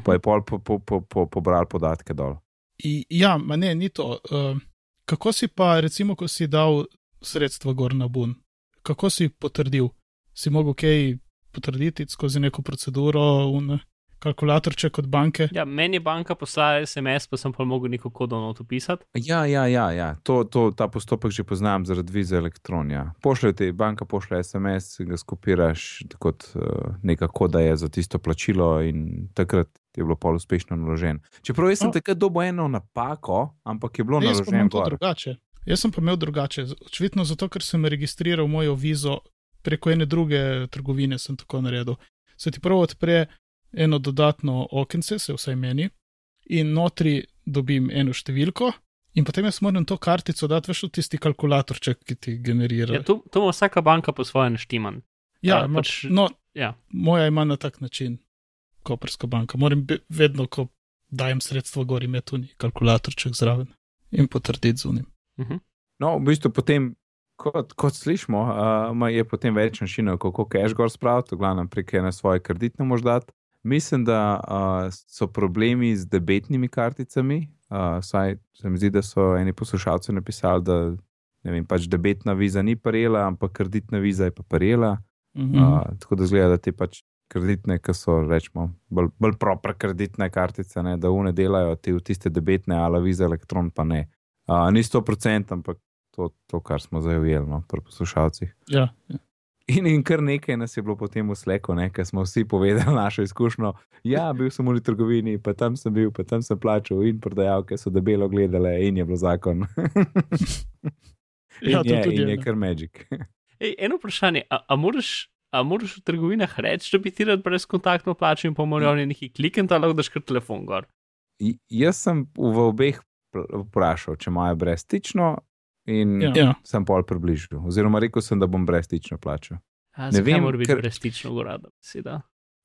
pa je pol po, po, po, po, pobral podatke dol. I- Ja, ma ne, ni to. Uh, kako si pa, recimo, ko si dal sredstva gor na bun, kako si potrdil? Si mogel kaj potrditi skozi neko proceduro, un kalkulatorček od banke? Ja, meni je banka poslala SMS, pa sem pa mogel neko kodo not upisati. Ja, ja, ja, ja. To, to, ta postopek že poznam zaradi vize elektronija. Pošlje ti, banka pošlje SMS, ga skopiraš kot uh, neka koda je za tisto plačilo in takrat je bilo pol uspešno naložen. Čeprav jaz sem Oh. takrat dobil eno napako, ampak je bilo Ne, naloženo to drugače. Jaz sem pa imel drugače. Očitno zato, ker sem registriral mojo vizo preko ene druge trgovine, sem tako naredil. Se ti prvo odpre eno dodatno okence, se vsaj meni, in notri dobim eno številko, in potem jaz moram to kartico dati veš v tisti kalkulatorček, ki ti generira. Ja, to, to ima vsaka banka po svoje naštiman. Ja, A, ima, pač- no, Ja. moja ima na tak način, koperska banka. Moram be- vedno, ko dajem sredstva gor, imeti tu neki kalkulatorček zraven in potrditi z unim. Mhm. No, v bistvu potem, kot, kot slišimo, uh, je potem več načinov, kako cash gor spraviti, v glavnem prek ene svoje kreditne možda. Mislim, da uh, so problemi z debetnimi karticami. Uh, saj se mi zdi, da so eni poslušalci napisali, da vem, pač debetna viza ni parela, ampak kreditna viza je pa parela. Uh, tako da zgleda, da te pač kreditne, ki so rečemo, bolj, bolj proper kreditne kartice, ne, da une delajo, ti v tiste debetne, ala viza elektron pa ne. Uh, ni 100%, ampak to, to kar smo zdaj ujeli no, pri poslušalcih. Ja, ja. In, in kar nekaj nas je bilo potem v sleku, ker smo vsi povedali našo izkušnjo. Ja, bil sem v trgovini, pa tam sem bil, pa tam sem plačal, in prodajalke so debelo gledale, in je bilo zakon. in Ja, to je, tudi in je, kar magic. Ej, eno vprašanje, a, a, moraš, a moraš v trgovinah reči, da bi ti rad brezkontaktno plačal in morajo oni neki klikniti, ali lahko daš kar telefon gor. I- Jaz sem v obeh vprašal, če imajo brezstično, in Ja. ja. Ja. sem pol približal. Oziroma, rekel sem, da bom brezstično plačal. A, Ne vem, mora biti ker- brezstično gorada beseda?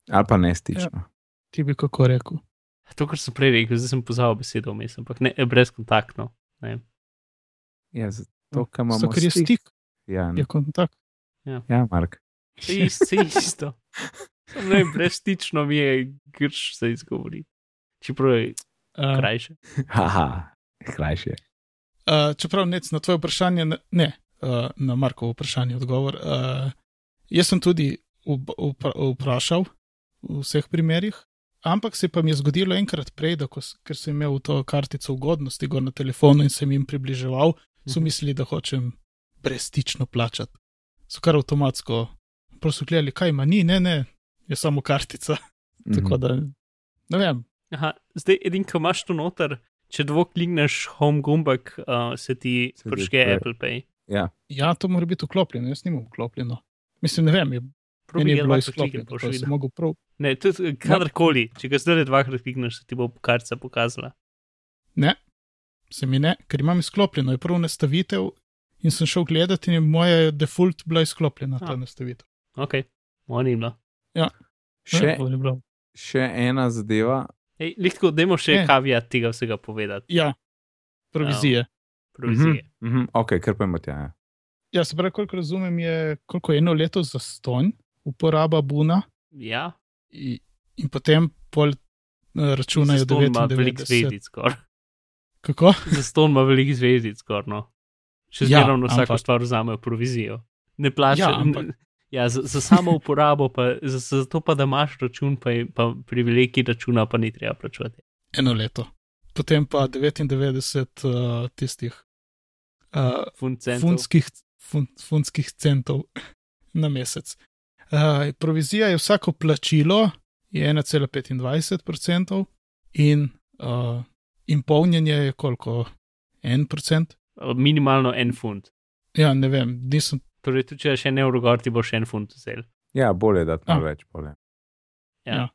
Ali pa ne stično. Ti bi kako rekel. To, kar sem prej rekel, zdaj sem pozabil besedo vmes, ampak ne, brezkontaktno. Ne. Ja, zato, ker imamo Zato, ker je stik, Ja, je kontakt. ja, Mark. Se isto, se isto. Samo ne, brezstično mi je grš se izgovori. Čeprav je Uh, krajše. Haha, krajše. Uh, čeprav nec na tvoje vprašanje, ne, ne uh, na Markovo vprašanje odgovor. Uh, jaz sem tudi vprašal v vseh primerjih, ampak se pa mi je zgodilo enkrat prej, da ko, ker sem imel to kartico ugodnosti gor na telefonu in sem jim približeval, so Mhm. mislili, da hočem brezstično plačati. So kar avtomatsko, prosto gledali, kaj ima, ni, ne, ne, je samo kartica. Mhm. Tako da, ne vem, Aha, zdaj, edin, ko imaš to noter, če dvoklikneš home gumbek, uh, se ti odpre. Apple Pay. Ja. Ja, to mora biti vklopljeno, jaz nimam vklopljeno. Mislim, ne vem, je, Probi je bilo izklopljeno, sem videl. mogel prav. Ne, tudi kadarkoli, če ga zdaj dvakrat klikneš, se ti bo kartica pokazala. Ne, se mi ne, ker imam izklopljeno, je prvo nastavitev in sem šel gledati in je moja default bila izklopljena, ta A. nastavitev. Ok, oni ima. Še, Ja, to ni bilo. še ena zadeva. Ej, Lihtko, dajmo še Ne. kavijat tega vsega povedati. Ja, provizije. Provizije. Mhm, mhm, ok, kar pa imate. Ja. Ja, se pravi, koliko razumem, je koliko eno leto za stonj, uporaba Buna Ja, in, in potem pol eh, računajo Zastonj ima veliko 99. zvezdic skoraj. Kako? Zaston ima veliko zvezdic skoraj. No. Še Ja, zmeraj na vsako ampak- stvar vzamejo provizijo. Ne plačajo. Ja, ampak- Ja, za, za samo uporabo, pa, za, za to pa, da imaš račun, pa, pa privilegij računa, pa ni treba plačati. Eno leto. Potem pa 99 uh, tistih uh, centov. funskih, fun, funskih centov na mesec. Uh, provizija je vsako plačilo, je 1,25% in, uh, in polnjenje je koliko? 1%? Minimalno en funt. Ja, ne vem, nisem. Torej, tudi če še ne uro gor, ti boš en funt vzel. ja, bolje da A. malo več. Bolje. Ja. Ja.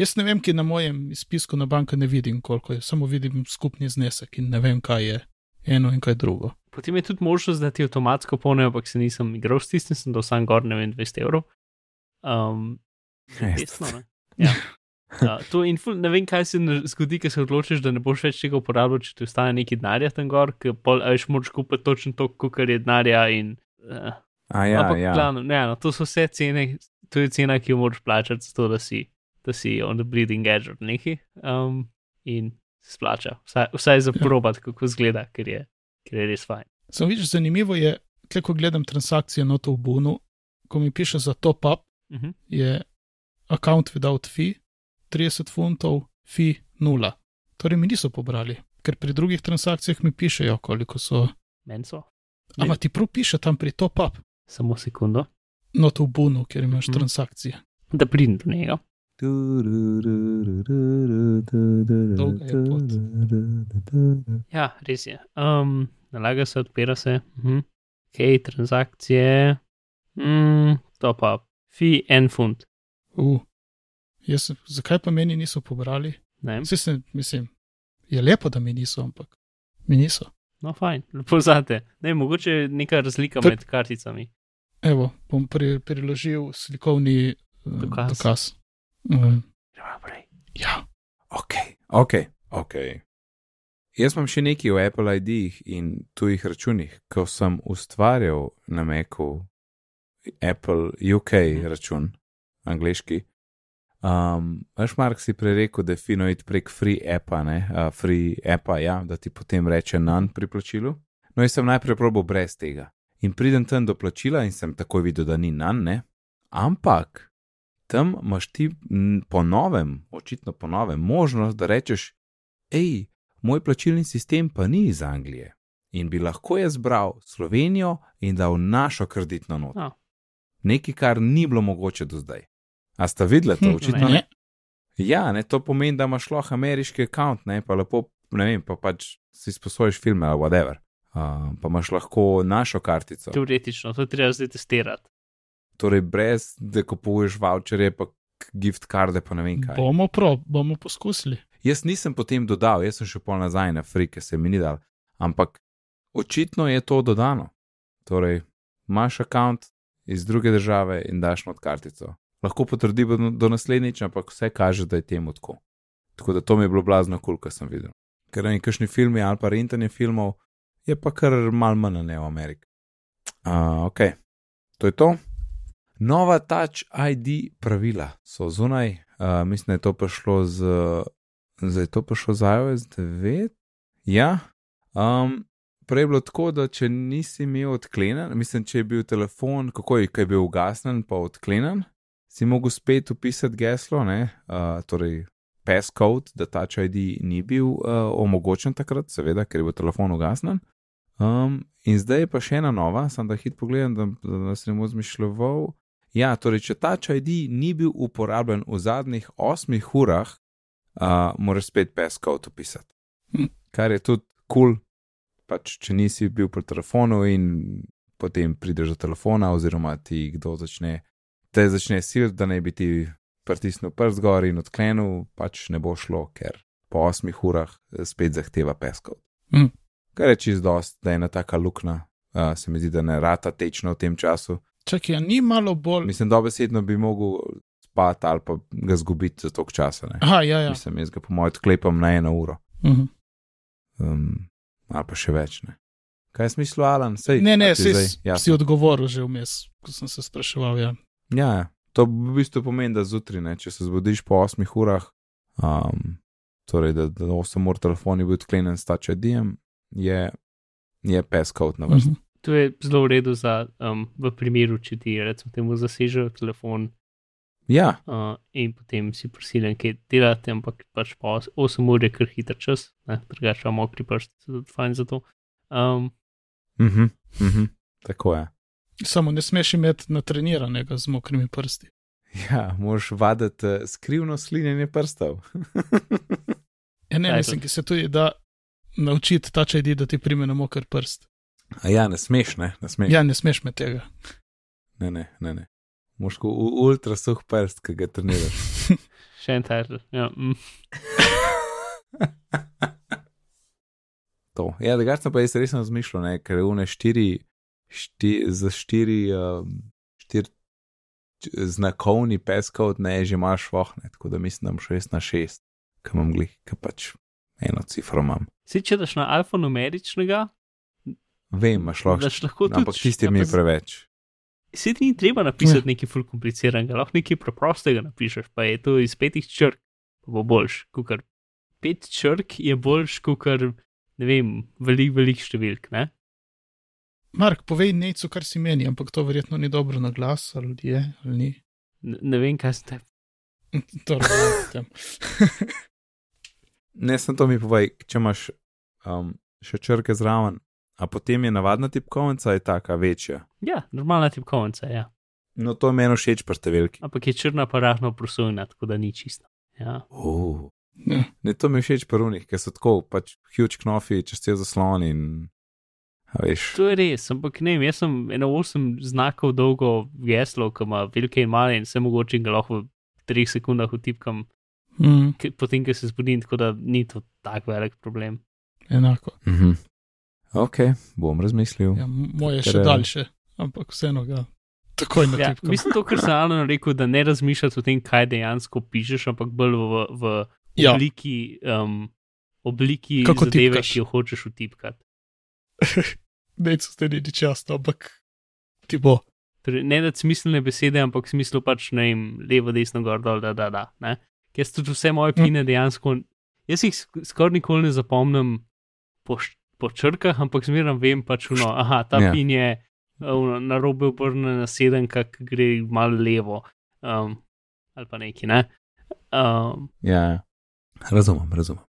Jaz ne vem, ki na mojem izpisku na banka ne vidim, koliko je, samo vidim skupni znesek in ne vem, kaj je eno in kaj drugo. Potem je tudi možnost, da ti avtomatsko polnijo, ampak se nisem igral s tistim, sem dal sam gor, ne vem, 200 evrov. Um, Ja, desno, ne. Ja. Uh, to in ful, ne vem, kaj se zgodi, ker se odločiš, da ne boš več tega uporabljal, če ti ostane neki denarja tam gor, ker pol veš, moraš kupiti točno to, koliko je denarja in. Uh, A ja, ampak, ja. Glavno, ne, no, to so vse cene, to je cena, ki jo moraš plačati, zato da si, da si on the bleeding edge od neki. Um, in se splača, vsaj, vsaj za Ja. probat, kako izgleda, ker je, ker je res fajn. Sem vidiš, zanimivo je, ko gledam transakcije noto v Bunu, ko mi piše za top up, Uh -huh. je account without fee 30 funtov, fee 0. Torej mi niso pobrali, ker pri drugih transakcijah mi pišejo, koliko so. Meni so, Ampak ti prav piše tam pri top up, samo sekundo, noto v Bunu, ker imaš Mhm. transakcije. da pridem do njega. Dolga je pot. Ja, res je. Um, nalaga se, odpira se. Uh -huh. Ok, transakcije. Mm, top up. Fi en funt. Uh. Jaz, zakaj pa meni niso pobrali? Vse sem, mislim, je lepo, da mi niso, ampak mi niso. No, fajn, lepo zate. Ne, mogoče je neka razlika Pr- med karticami. Evo, bom pri, priložil slikovni uh, Dokaz. dokaz. Um, ja, Ok, ok, ok. Jaz imam še nekaj o Apple ID-jih in tujih računih. Ko sem ustvarjal na Macu Apple UK račun, angliški, um, veš, Mark si prerekel, da je fino iti prek free appa, ne, uh, free appa, ja, da ti potem reče nan pri plačilu. No, jaz sem najprej probal brez tega. In pridem tam do plačila in sem takoj videl, da ni nan, ne. Ampak tam imaš ti po novem, očitno po novem, možnost, da rečeš, hej, moj plačilni sistem pa ni iz Anglije. In bi lahko jaz bral Slovenijo in dal našo kreditno not. A. Nekaj, kar ni bilo mogoče do zdaj. A sta videla to? Hm, Očitno ne. Ja, ne, to pomeni, da imaš lahko ameriški račun, ne pa lepo, ne vem, pa pač si sposojiš filme ali whatever. Uh, pa imaš lahko našo kartico. Teoretično, to treba zdaj testirati. Torej, brez da kupuješ voucherje, pa gift karde, pa ne vem kaj. bomo prav, bomo poskusili. Jaz nisem potem dodal, jaz sem še pol nazaj na frike, se mi ni dal. Ampak očitno je to dodano. Torej, imaš račun iz druge države in daš not kartico. Lahko potrdi do, naslednjič, ampak vse kaže, da je temu tako. Tako da to mi je bilo blazno kul, cool, kar sem videl. Ker ne kakšni filmi ali pa rentanje filmov, je pa kar mal manj ne v Ameriki. Uh, ok, to je to. Nova Touch ID pravila so zunaj, uh, mislim, da je to prišlo z Zdaj to prišlo za iOS 9. Ja, um, prej bilo tako, da če nisi imel odklenjen, mislim, če je bil telefon, kako je, kaj je bil ugasnen, pa odklenjen, si mogel spet upisati geslo, ne, uh, torej passcode, da Touch ID ni bil uh, omogočen takrat, seveda, ker je bil telefon ugasnen. Um, in zdaj je pa še ena nova, sem da hit pogledam, da, da, se ne bom zmišljal. Ja, torej, če Touch ID ni bil uporabljen v zadnjih osmih urah, uh, moraš spet passcode upisati. Hm. Kar je tudi kul, cool, pač, če nisi bil pri telefonu in potem prideš do telefona, oziroma ti kdo začne, te začne sil, da ne bi ti pritisnil prst gor in odklenil, pač ne bo šlo, ker po osmih urah eh, spet zahteva peskov. Mm. Kar je čist dost, da je ena taka luknja, uh, se mi zdi, da ne rata tečno v tem času. Čakaj, ni malo bolj. Mislim, dobesedno bi mogel spati ali pa ga zgubiti za toliko časa. Ne? Aha, ja, ja. Mislim, jaz ga po mojem odklepam na eno uro. Mhm. Um, ali pa še več. Ne? Kaj je smislu, Alan? Sej, Ne, ne, si, zdaj si odgovoril že vmes, ko sem se spraševal. Ja. Ja, ja. to v bistvu pomeni, da zjutraj, ne, če se zbudiš po 8 urah, um, torej da, da 8 ur telefon je bil odklenjen s tač ID-jem, je, je peskot na vrsti. Mhm. To je zelo v redu za, um, v primeru, če ti recimo temu zasežejo telefon Ja, uh, in potem si prisiljen kaj delati, ampak pač po 8 ur je kar hiter čas, drugače pa mokri prst, tudi fajn za to. Um, mhm, mhm, tako je. Samo ne smeš imeti natreniranega z mokrimi prsti. Ja, moraš vaditi uh, skrivno slinjenje prstov. Ja, ne, mislim, ki se tudi da naučiti ta čaj, da ti prime na moker prst. A ja, ne smeš, ne, ne smeš. Ja, ne smeš me tega. Ne, ne, ne. ne. Moš ko ultra suh prst, ki ga treniraš. še en titel. Ja, mm. To. Ja, drugače pa jaz res sem razmišljal, ne, ker je une štiri, šti, za štiri, um, štiri č- znakovni peskov, ne, že imaš vohne, tako da mislim, da šel res na šest, kam imam glih, ki pač eno cifro imam. Si če daš na alfanumeričnega, Vem, imaš lahko, daš lahko tudi. ampak tisti mi je ampak preveč. Se ti ni treba napisati nekaj ful kompliciranega, lahko nekaj preprostega napišeš, pa je to iz petih črk, pa bo boljš. Kukar pet črk je boljš, kot ne vem, velik, velik številk. Ne? Mark, povej necu, kar si meni, ampak to verjetno ni dobro na glas, ali je, ali ni. Ne, ne vem, kaj ste. To razumem. Ne, sem to mi povej, če imaš um, še črke zraven, a potem je navadna tipkovnica, je taka večja. Ja, normalna tipkovnica, ja. No, to je meni všeč pri številki. Ampak je črna pa rahno prosojna, tako da ni čista. Ja. Uh. Ne, to mi je všeč parunih, ker so tako, pač huge knofi, čez cel zaslon in. To je res, ampak ne vem, jaz sem eno 8 znakov dolgo geslo, ki ima velike in male in vse mogoče in ga lahko v 3 sekundah utipkam, Mm, potem, ko se zbudim, tako da ni to tak velik problem. enako. mhm. ok, bom razmislil. Ja, moje še eh, daljše, ampak vseeno ga takoj na Ja, tipko. mislim, to, kar sem Alan rekel, da ne razmišljati o tem, kaj dejansko pišeš, ampak bolj v, v Ja. obliki, um, obliki Kako zadeve, tipkaš. ki jo hočeš utipkati. Neco ste ni časno, ampak ti bo. Torej, ne da smiselne besede, ampak v smislu pač ne vem, levo, desno, gor, dol, da, da, da. Ne? Ker so tudi vse moje Hm. pine dejansko, jaz jih sk- skoraj nikoli ne zapomnim po, po črkah, ampak zmeraj vem pač, no, aha, ta Ja. yeah. pin je uh, na robe obrnjen na sedem, kak gre malo levo. Um, ali pa neki, ne. Um, Ja, ja. razumem, razumem.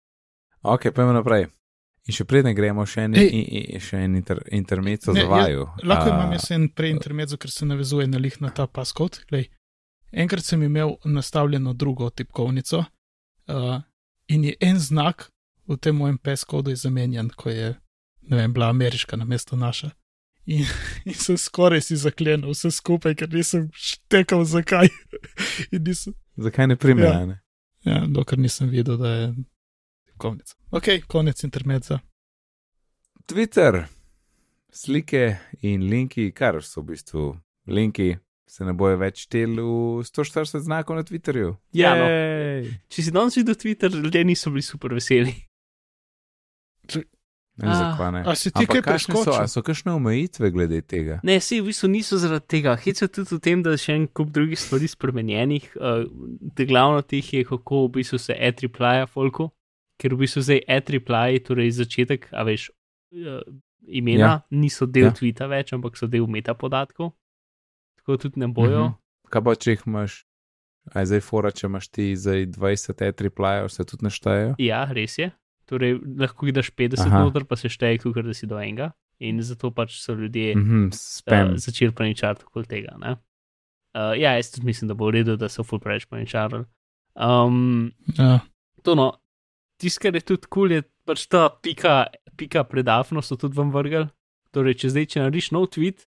Ok, pojmo naprej. In še predne gremo, še en, Ej. in, in, še en inter, intermezzo Ne, za ja, vaju. Lahko A, imam jaz en preintermezzo, ker se navezuje na lih na ta paskot. Glej, enkrat sem imel nastavljeno drugo tipkovnico uh, in je en znak v tem mojem peskodu zamenjan, ko je vem, bila ameriška na mesto naša. In, in sem skoraj si zaklenil vse skupaj, ker nisem štekal zakaj. nisem, Zakaj ne prime? Ja. Ja. Ja, dokler nisem videl, da je tipkovnica. Ok, konec intermezza. Twitter, slike in linki, kar so v bistvu linki, se ne bojo več tel v 140 znakov na Twitterju. Ja, no. Če si danes videl Twitter, ljudje niso bili super veseli. Ne, A, zakaj ne? a si ti Ampak kaj so, preskočil? a so kakšne omejitve glede tega? Ne, vsi v bistvu niso zaradi tega. Hecajo tudi o tem, da je še en kup drugih stvari spremenjenih. Uh, glavno teh je, kako v bistvu se e-triplaja folku, ker v bistvu zdaj e-triplaj, torej začetek, a veš, uh, imena Ja. niso del Ja. tvita več, ampak so del metapodatkov. Tako tudi ne bojo. Mhm. Kaj pa če jih imaš, aj zdaj fora, če imaš ti zdaj 20 e-triplajev, se tudi naštejejo? Ja, res je. Torej, lahko jih daš 50 Aha. noter, pa se šteje, kot da si do enega. In zato pač so ljudje Mhm, spam. uh, začeli paničariti okoli tega. ne. Uh, ja, jaz tudi mislim, da bo v redu, da so full preveč paničarili. Um, Ja. to no, tisto, kar je tudi kul, cool, je pač ta pika, pika pred afno so tudi vam vrgli. Torej, če zdaj, če narediš nov tweet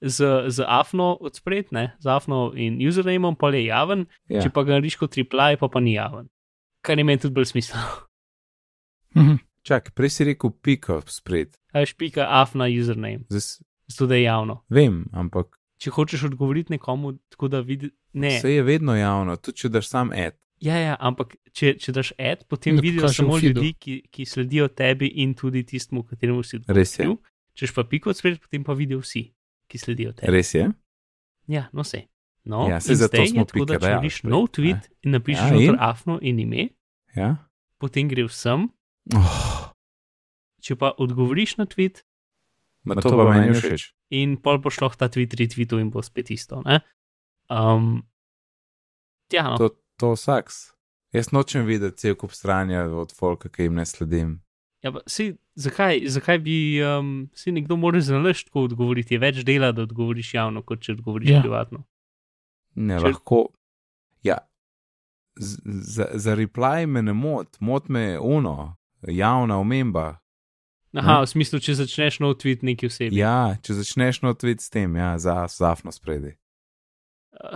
z, z afno od spred, ne, z afno in usernameom, pa je javen, Ja. če pa ga narediš kot reply, pa pa ni javen. Kar je meni tudi bolj smiselno. Mhm. Čak, prej si rekel piko spred. A veš, pika afna username, Zdaj, zato da je javno. vem, ampak Če hočeš odgovoriti nekomu, tako da vidi, ne. vse je vedno javno, tudi če daš sam ad. Ja, ja, ampak če, če daš ad, potem Ne vidijo samo ljudi, ki, ki sledijo tebi in tudi tistemu, kateremu si Res je. Češ pa piko odspred, potem pa vidijo vsi, ki sledijo tebi. Res je? Ja, no se. No, Ja, in zato je tako, da če spred, nov ne. tweet in napišeš Ja, ja, in? afno in ime, Ja. potem gre vsem. Oh, Če pa odgovoriš na tweet ma to pa meni všeč. in pol boš lahko ta tweet retweetal in bo spet isto. Ne? Um, ja, no. To, to vsaks. Jaz nočem videti cel kup stranja od folka, ki jim ne sledim. Ja, pa, si, zakaj, zakaj bi um, si nekdo moral zanalašč tako odgovoriti? Je več dela, da odgovoriš javno, kot če odgovoriš Ja. privatno. Ne, Če- lahko. Ja, z- za, za reply me ne mot, mot me uno, javna omemba. Aha, Ne. v smislu, če začneš nov tweet neki osebi. Ja, če začneš notvit s tem, ja, za zafno spredi.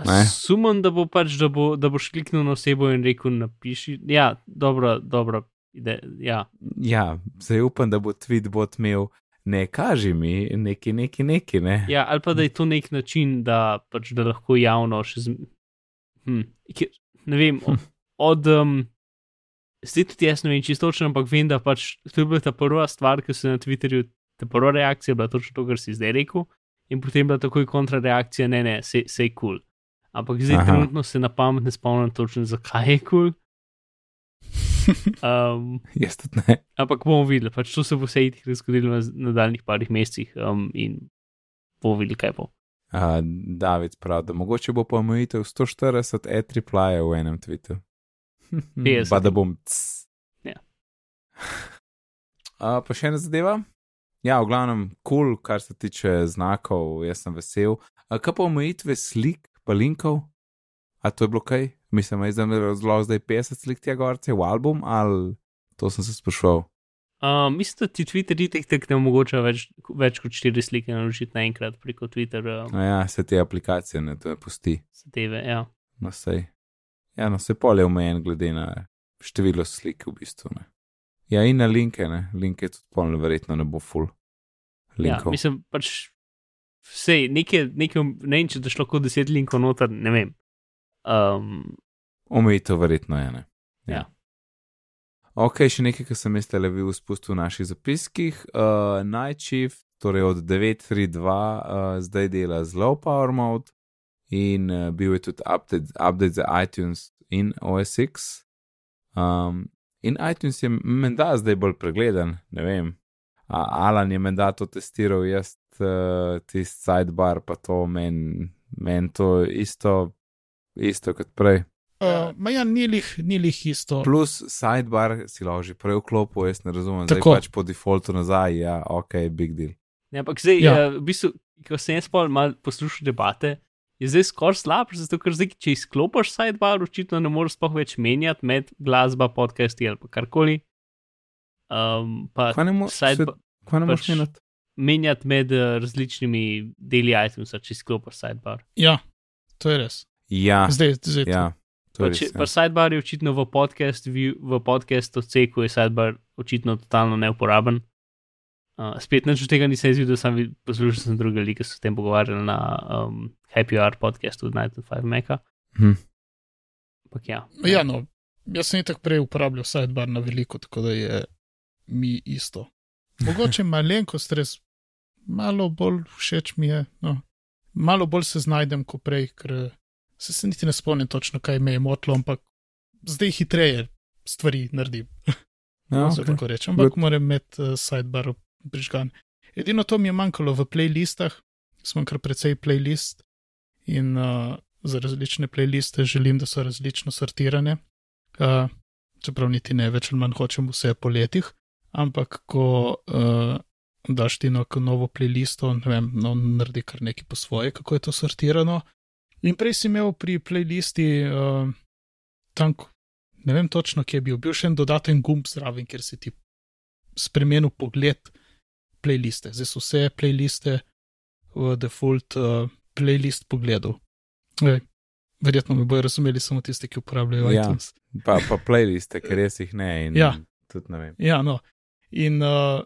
Ne. Sumem, da bo pač, da, bo, da boš kliknil na osebo in rekel: napiši. Ja, dobro, dobro. Ide, ja. Ja, zdaj upam, da bo tweet bot imel, ne kaži mi, neki, neki, neki, ne. ja, ali pa da je to nek način, da, pač, da lahko javno še z. Hm, ne vem, o- od. Um, Zdaj tudi jaz ne vem čisto točno, ampak vem, da pač to je bila ta prva stvar, ki se je na Twitterju, ta prva reakcija bila točno to, kar si zdaj rekel, in potem bila takoj kontrareakcija, ne, ne, se je kul. Cool. Ampak zdaj Aha. trenutno se na pamet ne spomnim točno, zakaj je kul. Cool. Um, Jaz tudi ne. ampak bomo videli, pač to se bo vse itek zgodilo na nadaljnih parih mesecih um, in bomo videli, kaj bo. Uh, David pravi, da mogoče bo pa omejitev 140 e-triplaja v enem tweetu. 50. pa da bom. cs. Ja. Uh, pa še ena zadeva. Ja, v glavnem, kul, cool, kar se tiče znakov, jaz sem vesel. Uh, kaj pa omejitve slik, pa linkov? A to je bilo kaj? Mislim, da je razlog zdaj 50 slik tega gorce v album, ali to sem se sprašval. Um, mislim, da ti Twitter itek tak ne omogoča več, več kot štiri slike naložiti naenkrat preko Twitter um, No ja, se te aplikacije ne to pusti. zadeve. Ja. No, sej. Ja, no, se pol je omejen glede na število slik v bistvu. Ne. Ja, in na linke, ne. Linke tudi polno verjetno ne bo full. ja, Linkov. mislim pač. Vse, nekaj, nekaj, ne vem, če daš lahko deset linkov noter, ne vem. Um, Omejitev verjetno je, ne. Ja. Ok, še nekaj, kar sem jaz televil spustil v naših zapiskih. Uh, Shift, torej od 9.3.2, uh, zdaj dela z low power mode in uh, bil je tudi update, update za iTunes in OS X. Um, in iTunes je menda zdaj bolj pregleden, ne vem. A, Alan je menda to testiral, jaz uh, tisti sidebar, pa to meni men to isto, isto kot prej. Uh, ma ja, ni lih, ni lih isto. Plus sidebar si lahko že prej vklopil, jaz ne razumem, zdaj Tako. pač po defaultu nazaj, ja, ok, big deal. ja, ampak zdaj, Ja. ja. uh, v bistvu, ko sem jaz pol mal poslušal debate, je zdaj skoraj slab, zato ker zdaj, če izklopiš sidebar, očitno ne moreš sploh več menjati med glasba, podcasti ali pa karkoli. Um, pa Kva ne mo- sidebar, Kva ne moreš pač- menjati? menjati med uh, različnimi deli iTunesa, če izklopiš sidebar. Ja, to je res. Ja, Zdaj, zdaj ja, to je Pač, res. pa Ja. sidebar je očitno v podcast, v podcast odseku je sidebar očitno totalno neuporaben. Uh, spet nič od tega nisem izvedel, sem vid- poslušal sem druge ljudi, ki so o tem pogovarjali na um, Happy Hour podcastu od Night and Five Meka. Hm. Ampak ja. Ja, no, jaz sem tako prej uporabljal sidebar na veliko, tako da je mi isto. Mogoče malenkost res, malo bolj všeč mi je. No. Malo bolj se znajdem kot prej, ker se, se niti ne spomnim točno, kaj me je motilo, ampak zdaj hitreje stvari naredim. Ja, Okay. okay. Tako rečem, ampak Good. moram imeti uh, sidebar prižgan. Edino to mi je manjkalo v playlistah, sem kar precej playlist in uh, za različne playliste želim, da so različno sortirane. Uh, čeprav niti ne več ali manj hočem vse po letih, ampak ko uh, daš ti neko novo playlisto, ne vem, no, naredi kar nekaj po svoje, kako je to sortirano. In prej si imel pri playlisti uh, tam, ne vem točno, kje je bil, bil še en dodaten gumb zraven, kjer si ti spremenil pogled playliste. Zdaj so vse playliste v default uh, playlist pogledu. Ej, verjetno me bojo razumeli samo tisti, ki uporabljajo Ja. iTunes. Pa, pa playliste, ker res jih ne. In Ja. Tudi ne vem. Ja, no. In uh,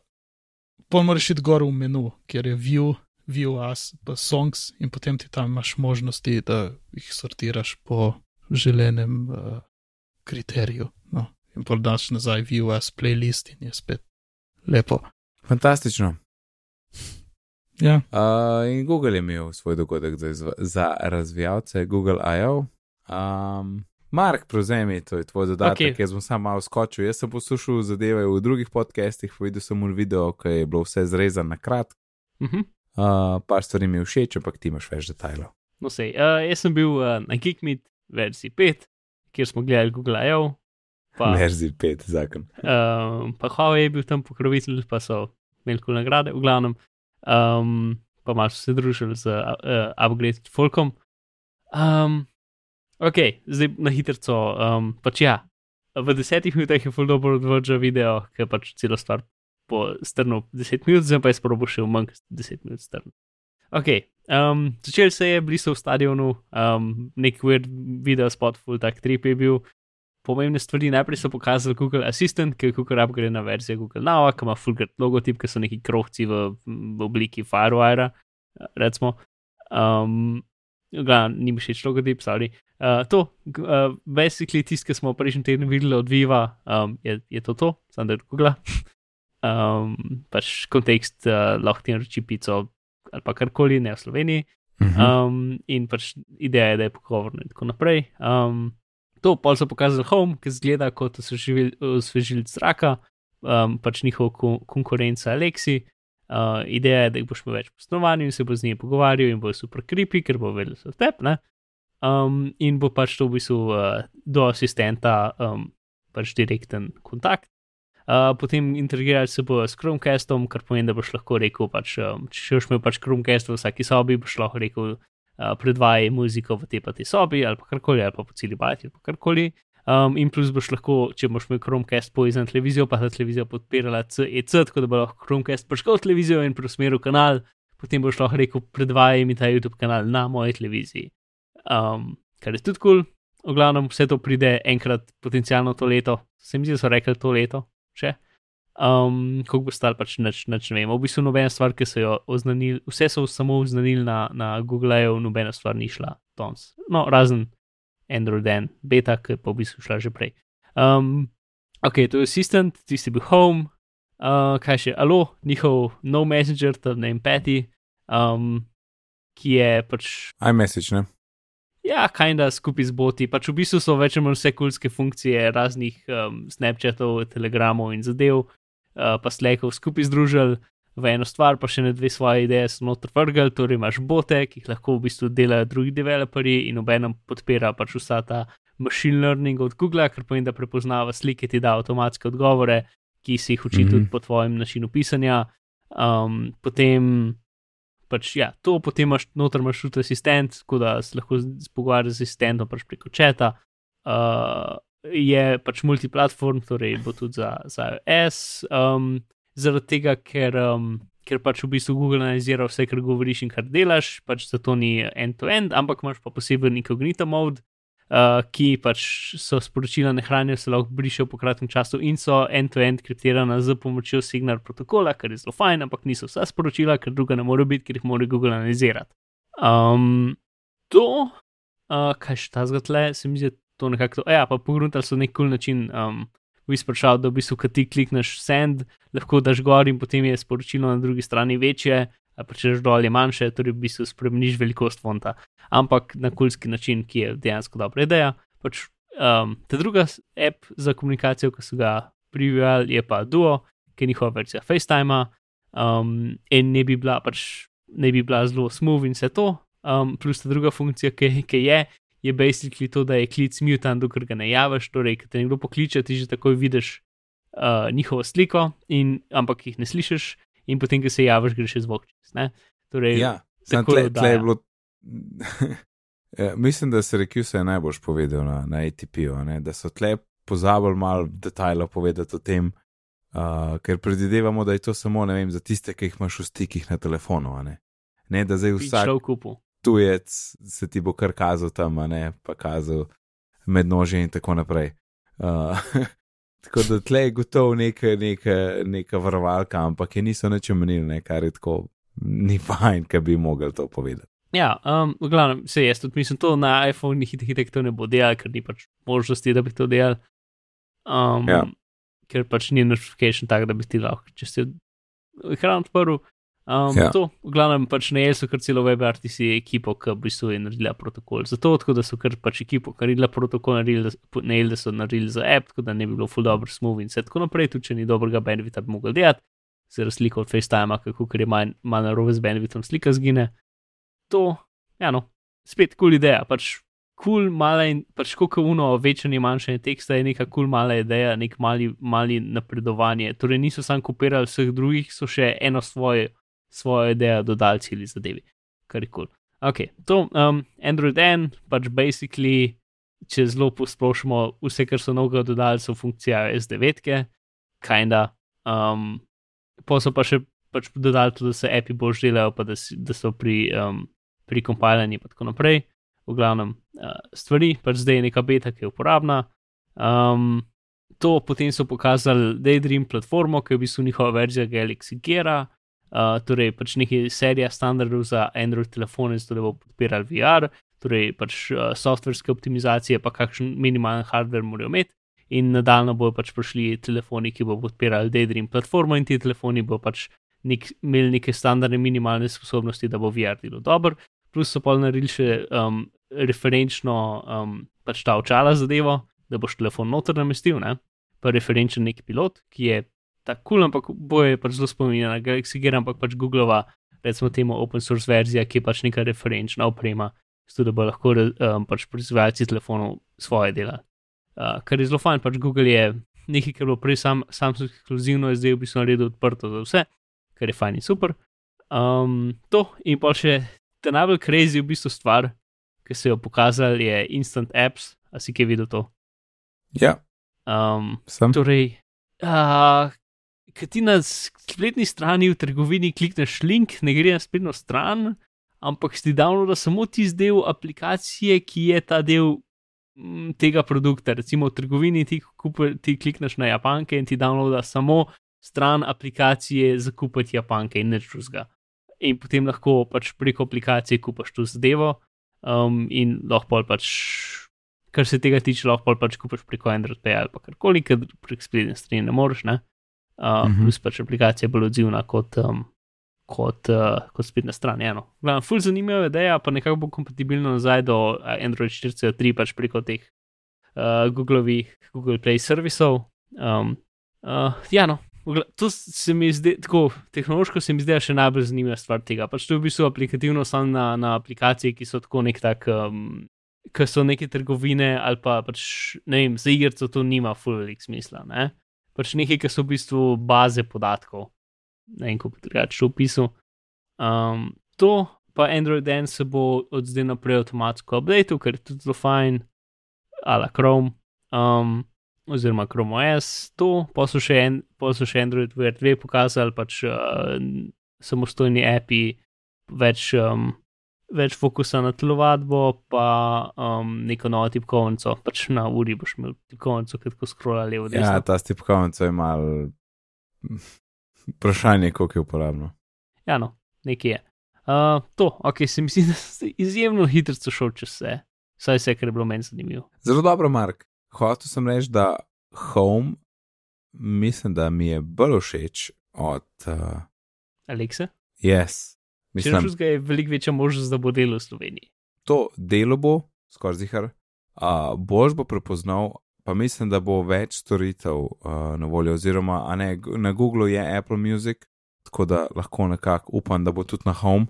pol moraš iti gor v menu, kjer je view, view as, pa songs, in potem ti tam imaš možnosti, da jih sortiraš po želenem uh, kriteriju. No. In pol daš nazaj view as playlist in je spet lepo. Fantastično. Ja, Uh, in Google je imel svoj dogodek za, za razvijalce, Google I.O. Um, Mark, prevzemi, to je tvoj dodatek, Okej. okay. jaz bom sam malo skočil. Jaz sem poslušal zadeve v drugih podcastih, videl sem v video, ki je bilo vse zrezano na kratko. Mhm. Uh, par stvari mi je všeč, ampak ti imaš več detajlov. No, sej, uh, jaz sem bil uh, na Geekmeet verziji 5, kjer smo gledali Google I.O. Verzi 5, zakon. um, pa Huawei je bil tam pokrovitelj, pa so imeli kul nagrade, v glavnem. Um, pa malo so se družili z uh, Upgrade Folkom. Um, ok, zdaj na hitro. Um, pač ja, v desetih minutah je full dobro odvržen video, ker pač celo stvar po strnu 10 minut, zdaj pa je sprobo še v manj kot 10 minut strnu. Ok, um, začel se je, bili so v stadionu, um, nek weird video spot, full tak trip je bil pomembne stvari. Najprej so pokazali Google Assistant, ki je Google upgrade na verzijo Google Now, ki ima fulgrat logotip, ki so neki krohci v, v obliki Firewire, recimo. Um, Ga, ni mi všeč logotip, sorry. Uh, to, uh, basically, tisto, ki smo prejšnji teden videli od Viva, um, je, je to to, samo da je Google. Um, pač kontekst uh, lahko ti naroči pico ali pa karkoli, ne v Sloveniji. Mhm. Um, in pač ideja je, da je pogovorno in tako naprej. Um, to pol so pokazali Home, ki zgleda kot osvežilc zraka, um, pač njihov kon konkurenca Alexi. Uh, ideja je, da jih boš imel več po stanovanju in se bo z njimi pogovarjal in bo super creepy, ker bo vedel so tep, ne. Um, in bo pač to v bistvu uh, do asistenta um, pač direkten kontakt. Uh, potem interagirati se bo s Chromecastom, kar pomeni, da boš lahko rekel, pač, um, če boš imel pač Chromecast v vsaki sobi, boš lahko rekel, uh, predvajaj muziko v tej pa tej sobi ali pa karkoli, ali pa po celi bajti ali pa karkoli. Um, in plus boš lahko, če boš imel Chromecast povezan televizijo, pa ta televizija podpirala CEC, tako da bo lahko Chromecast prišel v televizijo in preusmeril kanal, potem boš lahko rekel, predvajaj mi ta YouTube kanal na moji televiziji. Um, kar je tudi kul, cool. v glavnem vse to pride enkrat potencialno to leto, se mi zdi, da so rekli to leto, še. Um, Kako bo stal, pač neč, neč ne vem. V bistvu nobena stvar, ki so jo oznanili, vse so samo oznanili na, na Google-ju, nobena stvar ni šla danes. No, razen Android N, beta, ki pa v bistvu šla že prej. Um, ok, to je Assistant, tisti bil Home, uh, kaj še, alo, njihov no messenger, ta ne vem, peti, um, ki je pač iMessage, ne? Ja, kajda skupaj z boti. Pač v bistvu so več ali manj vse kulske funkcije raznih um, Snapchatov, Telegramov in zadev, pa Slackov skupaj združili v eno stvar, pa še ne dve svoje ideje so noter vrgli. Torej imaš bote, ki jih lahko v bistvu delajo drugi developerji in obenem podpira pač vsa ta machine learning od Google, kar pomeni, da prepoznava slike, ti da avtomatske odgovore, ki si jih uči Mhm. tudi po tvojem načinu pisanja. Um, potem pač ja, to, potem imaš noter imaš tudi asistent, tako da se lahko pogovarjaš z asistentom pač preko četa. Uh, je pač multiplatform, torej bo tudi za, za iOS, um, zaradi tega, ker, um, ker pač v bistvu Google analizira vse, kar govoriš in kar delaš, pač zato ni end-to-end, ampak imaš pa poseben incognito mode, uh, ki pač so sporočila ne hranijo, se lahko brišejo po kratkem času in so end-to-end kriptirana z pomočjo Signal protokola, kar je zelo fajn, ampak niso vsa sporočila, ker druga ne more biti, ker jih mora Google analizirati. Um, to, uh, kaj še ta zgodle, se mi zdi to nekako, to, ja, pa pogruntali so nek kul cool način. Um, bistvu sprašal, da v bistvu, kad ti klikneš send, lahko daš gor in potem je sporočilo na drugi strani večje, pa če daš dol je manjše, torej v bistvu spremeniš velikost fonta. Ampak na kulski način, ki je dejansko dobra ideja. Pač, um, ta druga app za komunikacijo, ki so ga privijali, je pa Duo, ki je njihova verzija FaceTima um, in ne bi bila pač ne bi bila zelo smooth in vse to. Um, plus ta druga funkcija, ki, ki je, je basically to, da je klic mutan, dokler ga ne javiš. Torej, ko te nekdo pokliče, ti že takoj vidiš uh, njihovo sliko, in, ampak jih ne slišiš, in potem, ko se javiš, greš čez zvok. čez, ne. Torej, Ja, tako tle, tle je bilo. Ja, mislim, da se Rekuse je najbolj povedal na, na ATP-u, da so tle pozabili malo detajlov povedati o tem, Uh, ker predvidevamo, da je to samo vem, za tiste, ki jih imaš v stikih na telefonu. Ne? ne, da zdaj vsak tujec se ti bo kar kazal tam, ne pa kazal med nože in tako naprej. Uh, tako da tle je gotovo neka, neka, neka varovalka, ampak je niso nič omenili, ne, kar je tako ni fajn, ki bi mogli to povedati. Ja, um, v glavnem, se jaz tudi mislim, to na iPhone hitro hit, to ne bo delal, ker ni pač možnosti, da bi to delal. Um, ja. Ker pač ni notifikation tak, da bi ti lahko, če si ekran odprl. Um, ja. To, v glavnem, pač ne so kar celo WebRTC ekipo, ki v bistvu je naredila protokol. Zato, tako da so kar pač ekipo, ki je naredila protokol, naredili, ne da so naredili za app, tako da ne bi bilo full dobro smooth in vse tako naprej, tudi če ni dobrega benefita, bi mogel delati za razliko od FaceTime, kako je manj, manj narobe z benefitom, slika zgine. To, ja, no, spet kul cool ideja, pač kul cool mala in pač kako uno večanje manjšanje teksta je neka kul cool mala ideja, nek mali, mali napredovanje. Torej niso samo kopirali vseh drugih, so še eno svoje, svojo idejo dodali celi zadevi, kar je kul. Cool. Ok, to um, Android N, pač basically, če zelo posplošimo, vse, kar so novega dodali, so funkcija S9, kinda. Um, pa so pa še pač dodali tudi, da se API bolj delajo, pa da, si, da so pri, um, pri kompiliranju in tako naprej. V glavnem, uh, stvari, pač zdaj je neka beta, ki je uporabna. Um, to potem so pokazali Daydream platformo, ki je v bistvu njihova verzija Galaxy Gear, uh, torej pač neki serija standardov za Android telefone, zato da bo podpiral VR, torej pač uh, softverske optimizacije, pa kakšen minimalen hardware morajo imeti in nadaljno bojo pač prišli telefoni, ki bodo podpirali Daydream platformo in ti telefoni bodo pač nek, imeli neke standardne minimalne sposobnosti, da bo VR delo dobro. Plus so pa naredili še um, referenčno um, pač ta očala zadevo, da boš telefon noter namestil, ne? pa referenčen neki pilot, ki je tako kul, cool, ampak boje pač zelo spominja na Galaxy Gear, ampak pač Googlova, recimo temu open source verzija, ki je pač neka referenčna oprema, zato da bo lahko um, pač proizvajalci telefonov svoje dela uh, kar je zelo fajn, pač Google je nekaj, kar je bilo prej sam, Samsung ekskluzivno, zdaj v bistvu naredil odprto za vse, kar je fajn in super. Um, to in pa še ta najbolj crazy v bistvu stvar, ki se je pokazal, je Instant Apps, a si kaj videl to? Ja. Um, Sem. Torej, uh, Kaj ti na spletni strani v trgovini klikneš link, ne gre na spletno stran, ampak si downloada samo tisti del aplikacije, ki je ta del Mm, tega produkta. Recimo v trgovini ti, kupi, ti klikneš na Japanke in ti downloada samo stran aplikacije za kupiti Japanke in nič drugega. In potem lahko pač preko aplikacije kupaš to zadevo um, in lahko pač, kar se tega tiče, lahko pač kupaš preko Android Pay ali pa karkoli, ker prek spletne strani ne moreš, ne. Uh, mm -hmm. Plus pač aplikacija je bolj odzivna kot, um, kot, uh, kot spletna stran. Eno. Glavno, ful zanimiva ideja, pa nekako bo kompatibilno nazaj do Android 4.3 pač preko teh uh, Googlovih Google Play servisov. Um, uh, ja, no. To se mi zdi, tako tehnološko se mi zdi še najbolj zanimiva stvar tega. Pač to je v bistvu aplikativno samo na, na aplikacije, ki so tako nek tak, um, ki so neke trgovine ali pa pač, ne vem, za igrico to nima full velik smisla. Ne? Pač nekaj, ki so v bistvu baze podatkov ne vem, kako drugače opisal. Um, to pa Android N se bo od zdaj naprej avtomatsko updated, ker je tudi zelo fajn, ala Chrome, um, oziroma Chrome OS, to pa so še, en, pa so še Android Wear 2 pokazali, pač uh, samostojni API, več. Um, Več fokusa na telovadbo, pa um, neko novo tipkovnico, pač na uri boš imel tipkovnico, ki tako skrola levo. Ja, ta tipkovnica je mal Vprašanje, koliko je uporabno. Ja, no, nekje je. Uh, to, ok, se mi zdi, da si izjemno hitro šel čez vse, vsaj vse, kar je bilo meni zanimivo. Zelo dobro, Mark. Hotel sem reči, da Home, mislim, da mi je bolj všeč od. Uh... Alexa? Yes. Mislim, da je veliko večja možnost, da bo delo v Sloveniji. To delo bo, skoraj zihar, uh, boš bo prepoznal pa mislim, da bo več storitev uh, na voljo, oziroma ne, na Googlu je Apple Music, tako da lahko nekako upam, da bo tudi na Home,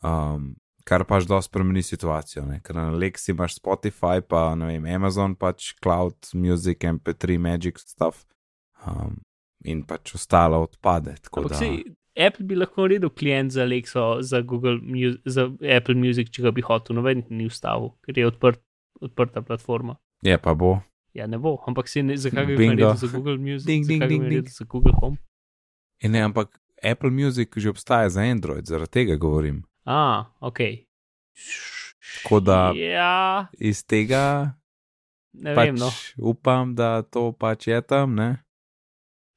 um, kar pač dosti spremeni situacijo. Ne? Ker na Lexi imaš Spotify, pa ne vem, Amazon pač Cloud Music, MP3, Magic stuff um, in pač ostalo odpade. Da... Apple bi lahko naredil klient za Alexa, za, za Apple Music, če ga bi hotel, noben ni ustavil, ker je odprt, odprta platforma. Je pa bo. Ja, ne bo, ampak si ne, zakaj bi naredil za Google Music, Ding, ding, ding, ding. za Google Home. In ne, ampak Apple Music že obstaja za Android, zaradi tega govorim. A, ok. Tako da- Ja, Iz tega ne pač vem, no. upam, da to pač je tam, ne?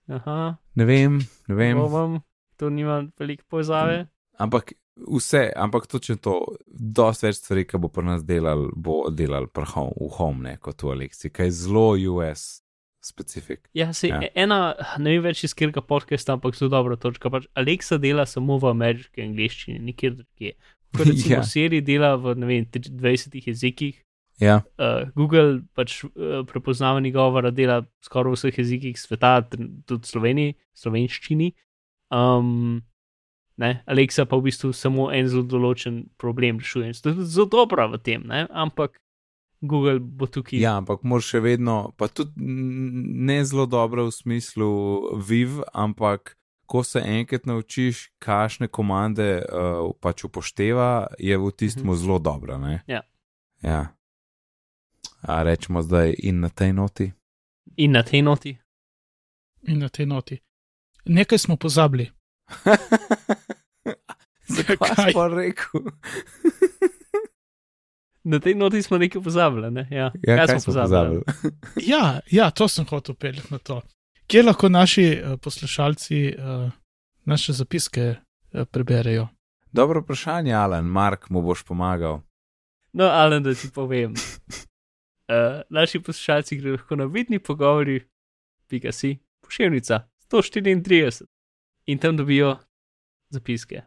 Aha, Ne vem, ne vem. bom, to nima veliko povezave. Ampak vse, ampak točno to, dosti več stvari, ki bo pri nas delal, bo delal home, v home, ne kot v Alexi, kaj je zelo US specifik. Ja, se Ja. ja. ena, ne vem več iz katerega podcasta, ampak zelo dobra točka. Pač Alexa dela samo v ameriški angliščini, nikjer drugje. Ko recimo Ja. Siri dela v vem, 20 jezikih, Ja, uh, Google pač uh, prepoznavanje govora dela skoraj v vseh jezikih sveta, tudi v Sloveniji, slovenščini. Um, ne, Alexa pa v bistvu samo en zelo določen problem rešuje. Zelo dobra v tem, ne? ampak Google bo tukaj. ja, ampak moraš še vedno, pa tudi ne zelo dobro v smislu viv, ampak ko se enkrat naučiš, kakšne komande uh, pač upošteva, je v tistem Mhm. zelo dobra. Ne? Ja. ja. A rečemo zdaj in na tej noti. In na tej noti. In na tej noti. Nekaj smo pozabili. Zakaj pa rekel? Na tej noti smo nekaj pozabili. Ne? Ja. Ja, kaj, kaj smo pozabili? pozabili? Ja, ja, to sem hotel peljati na to. Kje lahko naši uh, poslušalci uh, naše zapiske uh, preberejo? Dobro vprašanje, Alan, Mark mu boš pomagal. No, ali da ti povem. Uh, naši poslušalci gre lahko na vidni pogovori, pika si, pošiljnica 134 in tam dobijo zapiske.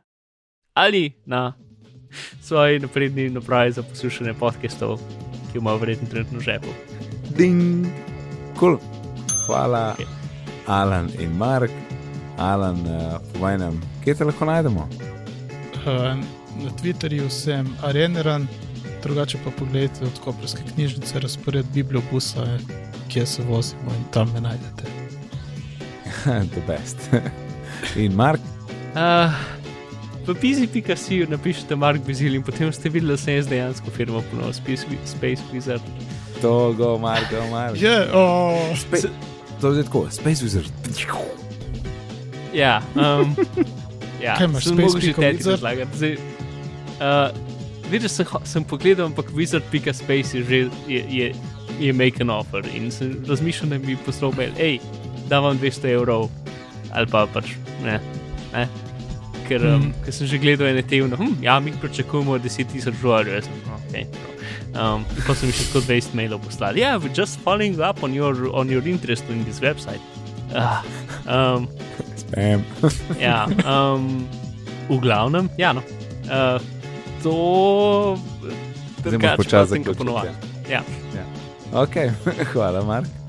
Ali na svoji napredni napravi za poslušanje podcastov, ki jo imajo verjetno trenutno v žepu. Ding, cool. Hvala, Okej. Alan in Mark. Alan, uh, povej nam, kje te lahko najdemo? Uh, na Twitterju sem areneran, drugače pa pogledajte od Koperske knjižnice razpored bibliobusa, kje se vozimo in tam me najdete. The best. in Mark, Uh, v pizi.si napišete Mark Bizil in potem ste videli, da sem jaz dejansko firmo ponovil, Space, Space Wizard. to go, Mark, go, Mark. Je, oh, Spe to je tako, Space Wizard. Ja, um, ja Kaj imaš, sem Space mogel že teti Wizard? razlagati. Zdaj, uh, Vidiš, sem, sem pogledal, ampak wizard.space je že je, je, je make an offer in sem razmišljal, da bi poslal mail, hej, da vam 200 evrov ali pa pač ne. ne. Ker, um, Mhm. mm. ker sem že gledal ene te, no, hm, ja, mi pričakujemo 10 tisoč dolarjev. Jaz sem, no, okay, um, in pa so mi še tako 20 mailov poslali. Yeah, we're just following up on your, on your interest in this website. Uh, um, Spam. ja, um, v glavnem, ja, no. Uh, to moraš drugače počasi pa tem, ko zaključiti. ponovadi. Ja. Ok, hvala, Mark.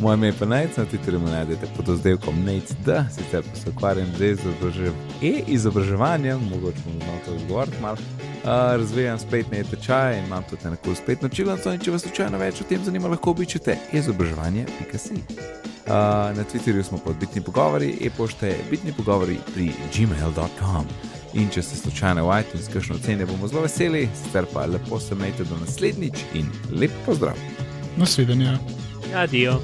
Moje ime je pa Nec, na Twitterju me najdete pod oddelkom Nec, da sicer pa se ukvarjam z izobražev e izobraževanjem, mogoče bom znal to izgovoriti malo. Uh, razvijam spletne tečaje in imam tudi eno kul spletno čilnico če vas slučajno več o tem zanima, lahko obiščete izobraževanje.si. Uh, na Twitterju smo pod bitni pogovori, e-pošte je bitni pogovori pri gmail.com. In če ste slučajno v iTunes, kakšno ocene bomo zelo veseli, sicer pa lepo se majte do naslednjič in lep pozdrav. nasvidenja. Adijo.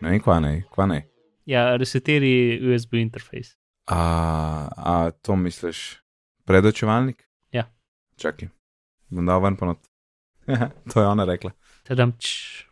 Ne kva ne, kva ne. Ja, reseteri USB interfejs. A, a to misliš, predočevalnik? Ja. Čakaj, bom dal ven ponot. to je ona rekla. Tadam, č.